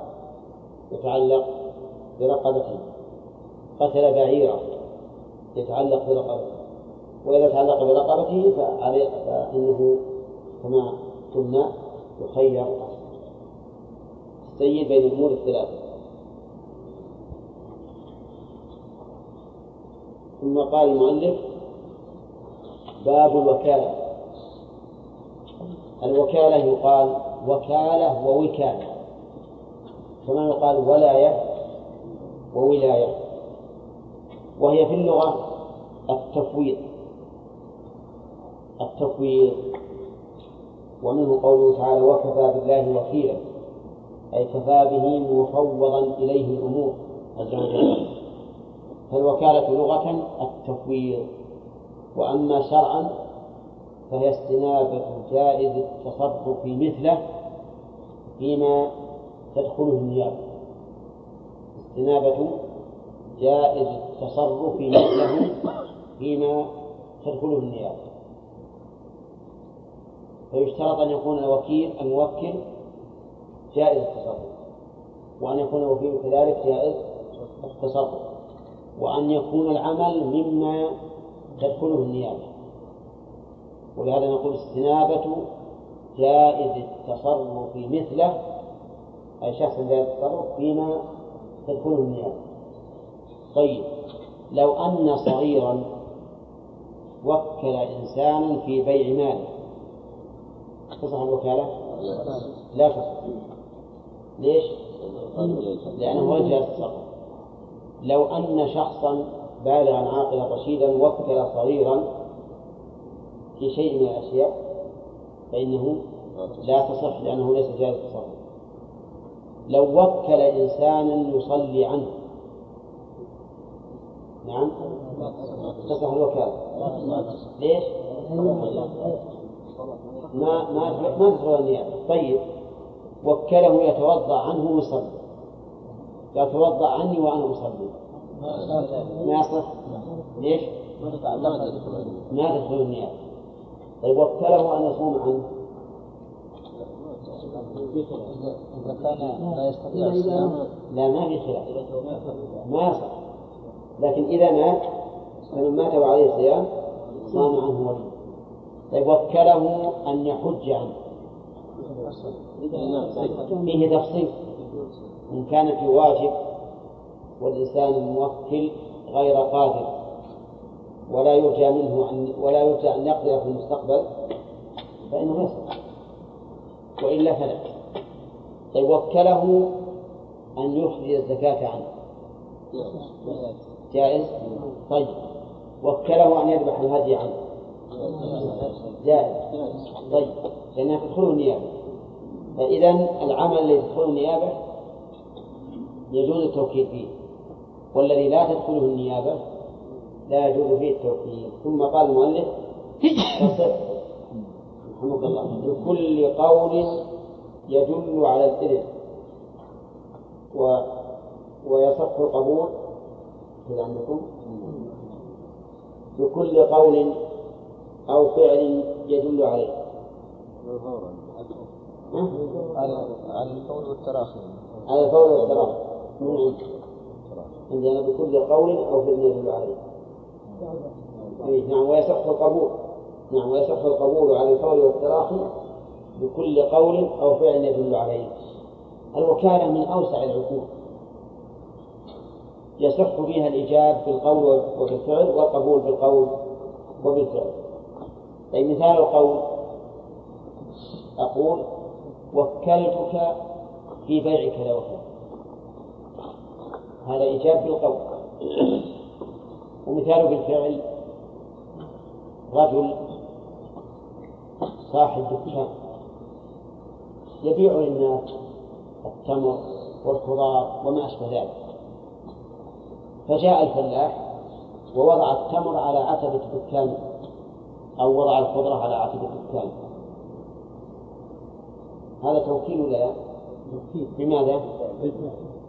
يتعلق برقبته. قتل بعيرا يتعلق برقبته. وإذا تعلق برقبته فعليه فإنه كما قلنا يخير السيد بين الأمور الثلاثة. ثم قال المؤلف باب الوكالة. الوكالة يقال وكالة ووكالة. كما يقال ولاية وولاية. وهي في اللغة التفويض. التفويض. ومنه قوله تعالى وكفى بالله وكيلا. أي كفى به مفوضا إليه الأمور. عز وجل فالوكالة لغة التفويض. وأما شرعا فهي استنابة جائز التصرف مثله فيما تدخله النيابة. استنابة جائز التصرف مثله فيما تدخله النيابة. فيشترط أن يكون الوكيل الموكل جائز التصرف. وأن يكون الوكيل كذلك جائز التصرف. وأن يكون العمل مما تدخله النيابة. ولهذا نقول استنابة جائز التصرف مثله أي شخص جائز التصرف فيما تدخله النيابة. طيب لو أن صغيرا وكل إنسانا في بيع ماله تصح الوكالة؟ لا. تصح ليش؟ لأنه جائز التصرف لو أن شخصا بالغا عاقلا رشيدا وكل صغيرا في شيء من الأشياء فإنه لا تصح لأنه ليس جائز التصرف لو وكل إنسانا يصلي عنه. نعم؟ تصح الوكالة. ليش؟ ما ما ما تدخل النيابة طيب. وكله يتوضأ عنه ويصلي يتوضأ عني وأنا أصلي ما يصح؟ ليش؟ ما تدخل النيابة. طيب وكله أن يصوم عنه. إذا كان لا يستطيع الصيام لا ما في خلاف. ما يصح. لكن إذا مات فمن مات وعليه صيام صام عنه ولي. طيب وكله أن يحج عنه. فيه تفصيل إن كان في واجب والإنسان الموكل غير قادر. ولا يرجى منه أن ولا يرجى أن يقدر في المستقبل فإنه يصح. وإلا فلا. طيب وكله أن يخرج الزكاة عنه. جائز؟ طيب. وكله أن يذبح الهدي عنه. جائز طيب لأنها تدخل النيابة فإذا العمل الذي تدخل النيابة يجوز التوكيل فيه والذي لا تدخله النيابة لا يجوز فيه التوكيل ثم قال المؤلف رحمك الله بكل قول يدل على الإذن و ويصح القبول كذا عندكم بكل قول أو فعل يدل عليه. ها؟ على القول والتراخي. على الفور والتراخي. عندنا بكل قول أو فعل يدل عليه. إيه، نعم ويصح القبول. نعم ويصح القبول على القول والتراخي بكل قول أو فعل يدل عليه. الوكالة من أوسع العقود يصح فيها الإيجاب بالقول وبالفعل والقبول بالقول وبالفعل أي مثال القول. أقول وكلتك في بيع كذا وكذا. هذا إيجاب بالقول. ومثال بالفعل رجل صاحب دكان يبيع للناس التمر والخضار وما أشبه ذلك. فجاء الفلاح ووضع التمر على عتبة دكانه أو وضع الخضرة على عتبة دكانه هذا توكيل ولا لا؟ بماذا؟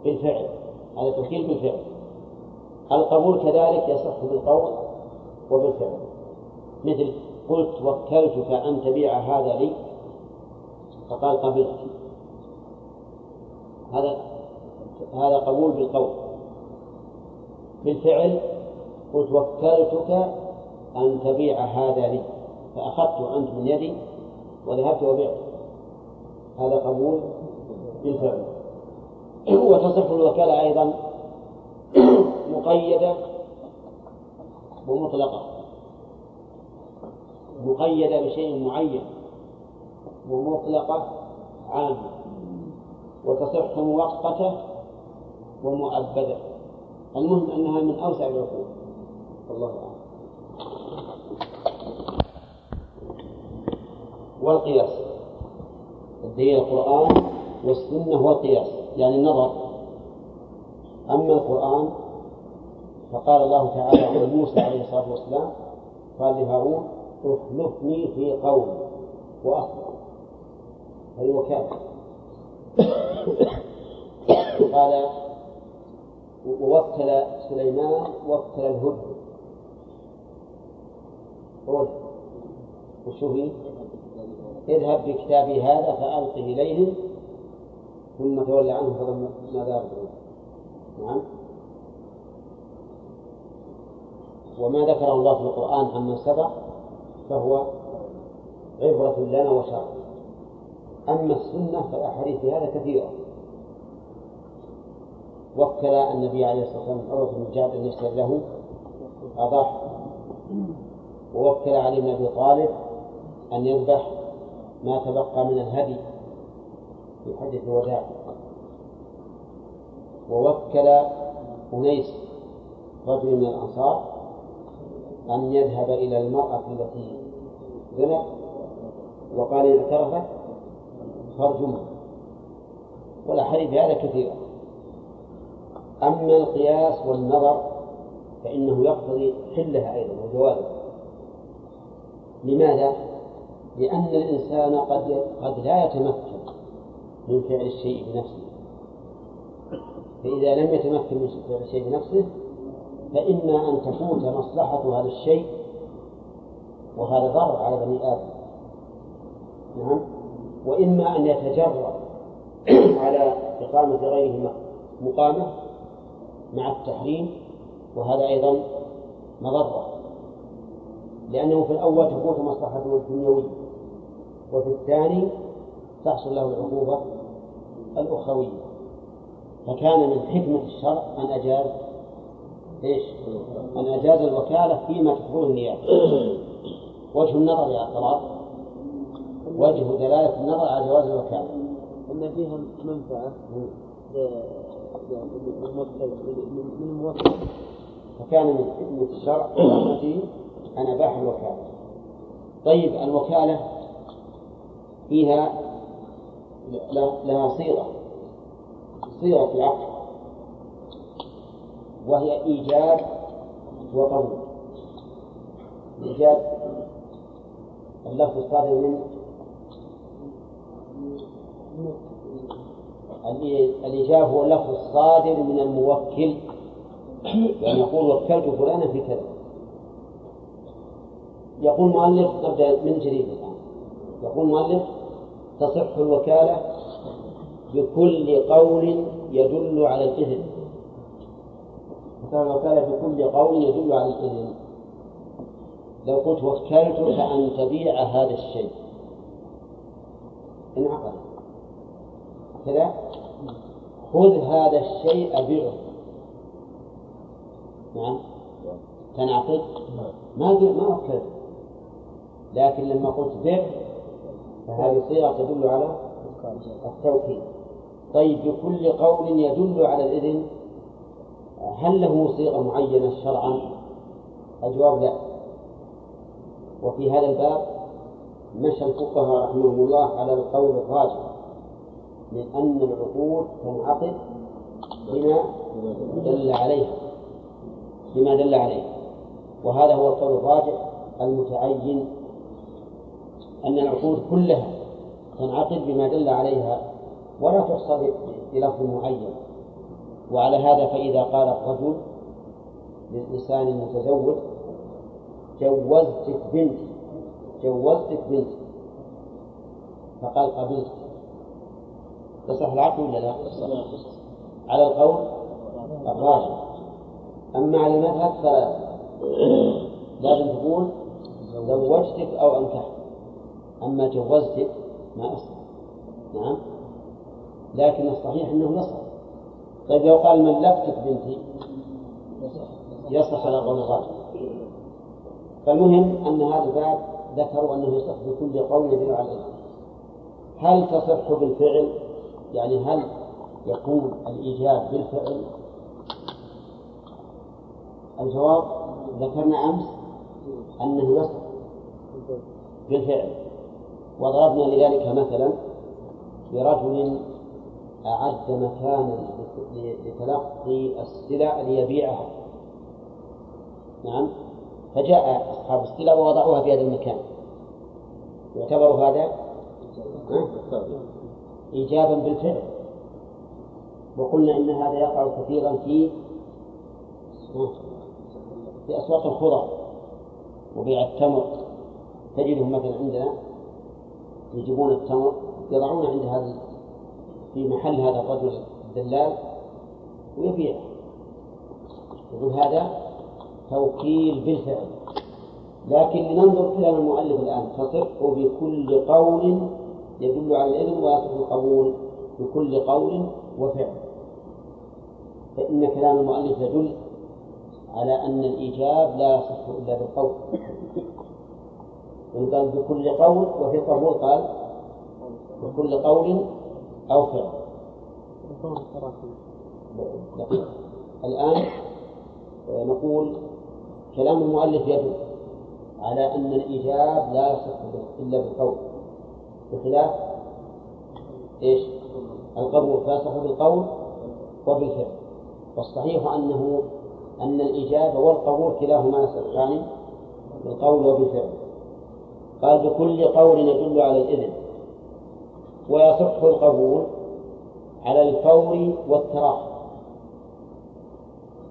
بالفعل. هذا توكيل بالفعل. القبول كذلك يصح بالقول وبالفعل. مثل قلت وكلتك أن تبيع هذا لي؟ فقال قبلت. هذا هذا قبول بالقول. بالفعل قلت وكلتك أن تبيع هذا لي. فأخذت أنت من يدي وذهبت وبعت هذا قبول بالفعل. وتصح الوكالة أيضا مقيدة ومطلقة. مقيدة بشيء معين ومطلقة عامة. وتصح مؤقتة ومؤبدة. المهم أنها من أوسع العقول. والله أعلم. والقياس. الدليل القرآن والسنة والقياس يعني النظر. أما القرآن فقال الله تعالى عن موسى عليه الصلاة والسلام قال لهارون أخلفني في قومي وأصلح هذه وكالة قال ووكل سليمان وكل الهدهد قول وشو؟ اذهب بكتابي هذا فألقه إليهم ثم تولى عنه فظن ماذا يرجعون نعم. وما ذكره الله في القرآن عمن سبق فهو عبرة لنا وشرع أما السنة فالأحاديث في هذا كثيرة. وكل النبي عليه الصلاة والسلام عروة بن جابر أن يشتري له أضاح ووكل علي بن أبي طالب أن يذبح ما تبقى من الهدي. في حجة الوداع. ووكل أنيس رجل من الأنصار أن يذهب إلى المرأة التي زنت وقال إن اعترفت فارجمها والأحاديث هذا كثيرة أما القياس والنظر فإنه يقتضي حلها أيضا وجوازها. لماذا؟ لأن الإنسان قد قد لا يتمكن من فعل الشيء بنفسه. فإذا لم يتمكن من فعل الشيء بنفسه فإما أن تفوت مصلحة هذا الشيء وهذا ضرر على بني آدم. نعم. وإما أن يتجرأ على إقامة غيره مقامة مع التحريم وهذا أيضا مضرة. لأنه في الأول تفوت مصلحته الدنيوية. وفي الثاني تحصل له العقوبة الأخروية. فكان من حكمة الشرع أن أجاز إيش؟ أن أجاز الوكالة فيما تقول النيابة. وجه النظر يا طلال وجه دلالة النظر على جواز الوكالة. أن فيها منفعة للموكل فكان من حكمة الشرع ورحمته أن أباح الوكالة. طيب الوكالة فيها لها صيغة. صيغة العقد وهي إيجاب وقبول إيجاب اللفظ الصادر من الإيجاب هو اللفظ الصادر من الموكل. يعني يقول وكلت فلانا في كذا. يقول مؤلف نبدأ من جديد الآن. يقول مؤلف تصح الوكالة بكل قول يدل على الإذن. تصح الوكالة بكل قول يدل على الإذن. لو قلت وكلتك أن تبيع هذا الشيء. انعقد كذا؟ خذ هذا الشيء بيعه نعم. تنعقد؟ ما ما وكلت لكن لما قلت بع فهذه صيغة تدل على التوكيد طيب بكل قول يدل على الإذن هل له صيغة معينة شرعا؟ الجواب لا. وفي هذا الباب مشى الفقهاء رحمهم الله على القول الراجح من أن العقود تنعقد بما دل عليها بما دل عليه وهذا هو القول الراجح المتعين أن العقود كلها تنعقد بما دل عليها ولا تحصى بلفظ معين. وعلى هذا فإذا قال الرجل للإنسان المتزوج جوزتك بنتي جوزتك بنتي فقال قبلت. يصح العقد ولا لا؟ على القول الراجح. أما على المذهب فلا لازم تقول زوجتك أو أنكحت. أما جوزتك ما أصح نعم. لكن الصحيح أنه يصح طيب لو قال ملكتك بنتي يصح على قول فالمهم أن هذا الباب ذكروا أنه يصح بكل قول يدل على الإثم هل تصح بالفعل؟ يعني هل يكون الإيجاب بالفعل؟ الجواب ذكرنا أمس أنه يصح بالفعل. وضربنا لذلك مثلا برجل أعد مكانا لتلقي السلع ليبيعها. نعم. فجاء أصحاب السلع ووضعوها في هذا المكان. يعتبر هذا إيجابا بالفعل. وقلنا إن هذا يقع كثيرا في في أسواق الخضر وبيع التمر. تجدهم مثلا عندنا يجيبون التمر يضعون عند هذا في محل هذا الرجل الدلال ويبيعه. يقول هذا توكيل بالفعل. لكن لننظر كلام المؤلف الآن تصح بكل قول يدل على الإذن ويصح القبول بكل قول وفعل. فإن كلام المؤلف يدل على أن الإيجاب لا يصح إلا بالقول. قال بكل قول وفي القبول قال بكل قول أو فعل. الآن نقول كلام المؤلف يدل على أن الإيجاب لا يصح إلا بالقول بخلاف إيش؟ القبول فيصح بالقول وبالفعل. والصحيح أنه أن الإجابة والقبول كلاهما يصحان بالقول وبالفعل. قال بكل قول يدل على الإذن. ويصح القبول على الفور والتراخي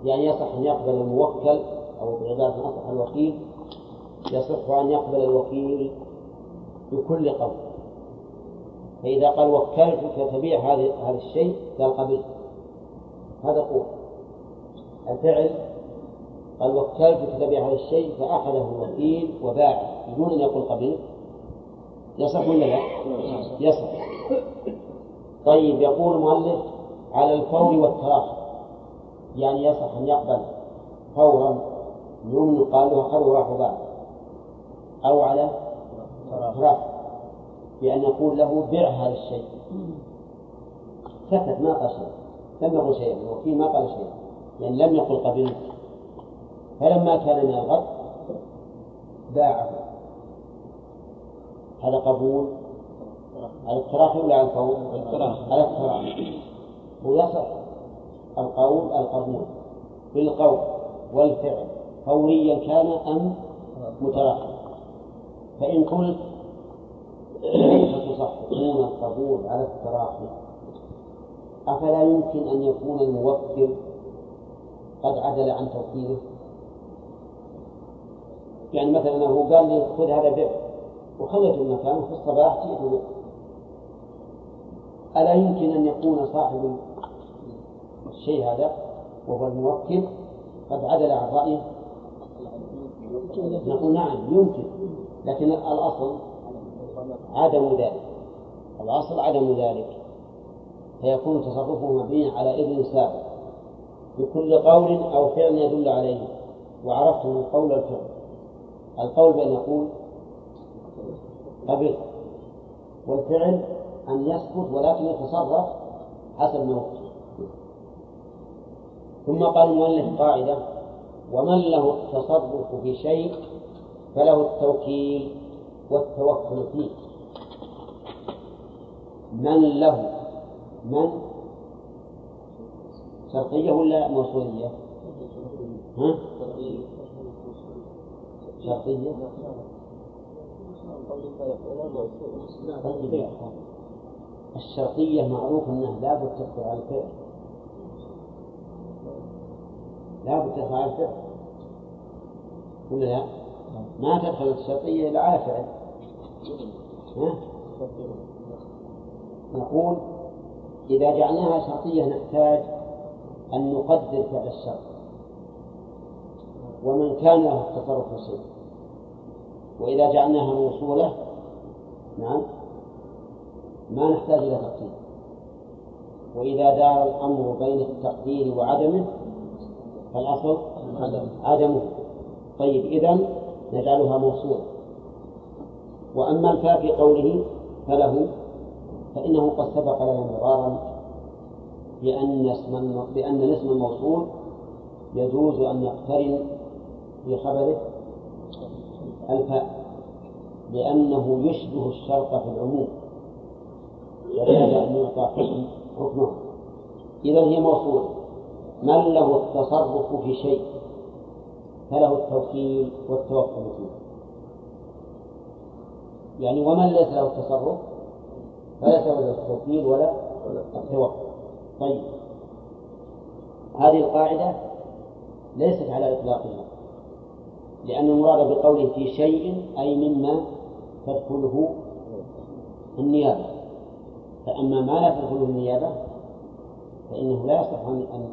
يعني يصح أن يقبل الموكل أو بعبارة أصح الوكيل يصح أن يقبل الوكيل بكل قول. فإذا قال وكلتك تبيع هذا هذا الشيء قال قبلت هذا قول الفعل. قال وكلتك تبيع هذا الشيء فأخذه الوكيل وباعه. بدون أن يقول قبلت يصح ولا لا؟ يصح. طيب يقول المؤلف على الفور والتراخي. يعني يصح أن يقبل فورا يوم قال له أخذه وراح وباع أو على تراخي. بأن يقول له بع هذا الشيء. سكت ما قال شيء. لم يقل شيئا الوكيل ما قال شيئا يعني لم يقل قبلت فلما كان من الغد باعه. هذا قبول؟ على التراخي ولا على الفور؟ على التراخي ويصح القول القبول. بالقول والفعل. فوريا كان أم متراخي فإن قلت كيف تصححون القبول على التراخي؟ أفلا يمكن أن يكون الموكل قد عدل عن توكيله؟ يعني مثلا هو قال لي خذ هذا بيع وخليت المكان في الصباح جئت به ألا يمكن أن يكون صاحب الشيء هذا وهو الموكل؟ قد عدل عن رأيه. نقول نعم يمكن. لكن الأصل عدم ذلك. الأصل عدم ذلك. فيكون تصرفه مبنيا على إذن سابق. بكل قول أو فعل يدل عليه. وعرفت من قول الفعل. القول بأن يقول قبل والفعل أن يسكت ولكن يتصرف حسب وقت ثم قال المؤلف قاعدة ومن له التصرف في شيء فله التوكيل والتوكل فيه من له من شرطية ولا موصولية؟ ها؟ شرطية؟ الشرطية معروف أنها لابد تدخل على الفعل. لابد تدخل على الفعل. ولا لا؟ ما تدخل الشرطية إلا على فعل؟ نقول إذا جعلناها شرطية نحتاج أن نقدر فعل الشرط. ومن كان له التصرف في شيء وإذا جعلناها موصولة نعم ما نحتاج إلى تقدير وإذا دار الأمر بين التقدير وعدمه فالأصل عدمه. طيب إذن نجعلها موصولة. وأما الفاء في قوله فله فإنه قد سبق لنا مرارا بأن اسم بأن الاسم الموصول يجوز أن يقترن في خبره. الفاء لأنه يشبه الشرط في العموم. ولهذا أن يعطى حكم حكمه. إذا هي موصولة. من له التصرف في شيء؟ فله التوكيل والتوكل فيه. يعني ومن ليس له التصرف؟ فليس له التوكيل ولا التوكل. طيب. هذه القاعدة ليست على إطلاقها لأن المراد بقوله في شيء أي مما تدخله النيابة. فأما ما لا تدخله النيابة فإنه لا يصح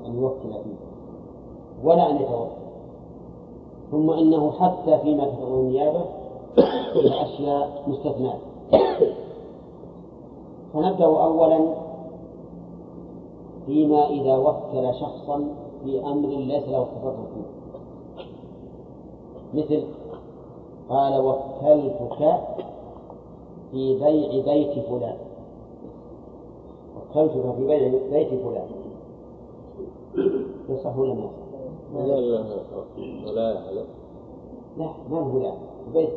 أن يوكل فيه ولا أن يتوكل. ثم إنه حتى فيما تدخله النيابة فيه أشياء مستثناة. فنبدأ أولا فيما إذا وكل شخصا في أمر ليس له تصرف فيه. مثل قال وكلتك في بيع بيت فلان؟ وكلتك في بيع بيت فلان؟ يصح ولا ما لا لا لا لا لا ما هو لا. بيت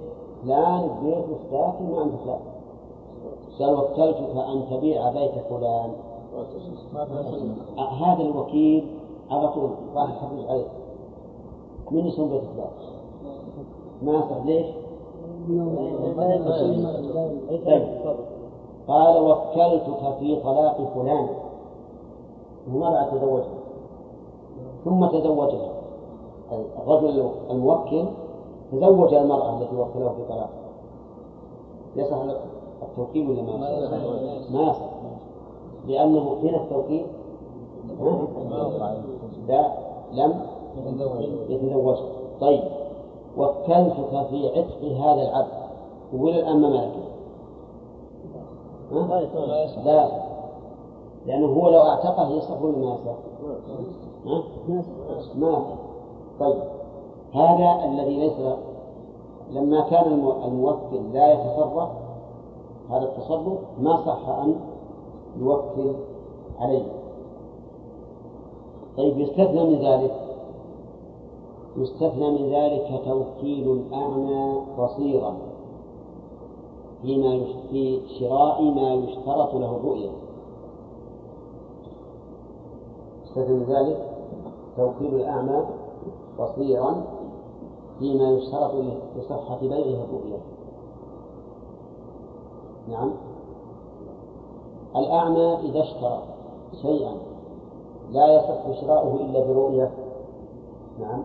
فلان بيت ساكن ما عنده فلان قال وكلتك أن تبيع بيت فلان؟ هذا الوكيل على طول راح يحفظ عليه. من اسم بيت فلان؟ ما يصح ليش؟ قال وكلتك في طلاق فلان. وما بعد تزوجها. ثم تزوجها. الرجل الموكل تزوج المرأة التي وكله في طلاق. يصح التوكيل ولا ما يصح؟ ما يصح. لأنه فين التوكيل؟ لا لم يتزوجها. طيب. وكلتك في عتق هذا العبد؟ يقول الآن ما ملكه. لا لأنه هو لو اعتقه يصح ولا ما يصح؟ ما طيب. هذا الذي ليس لما كان الموكل لا يتصرف هذا التصرف ما صح أن يوكل عليه. طيب يستثنى من ذلك. يستثنى من ذلك توكيل الأعمى بصيرا فيما في شراء ما يشترط له الرؤية. يستثنى من ذلك توكيل الأعمى بصيرا فيما يشترط لصحة بيعه الرؤية. نعم. الأعمى إذا اشترى شيئا لا يصح شراؤه إلا برؤية. نعم.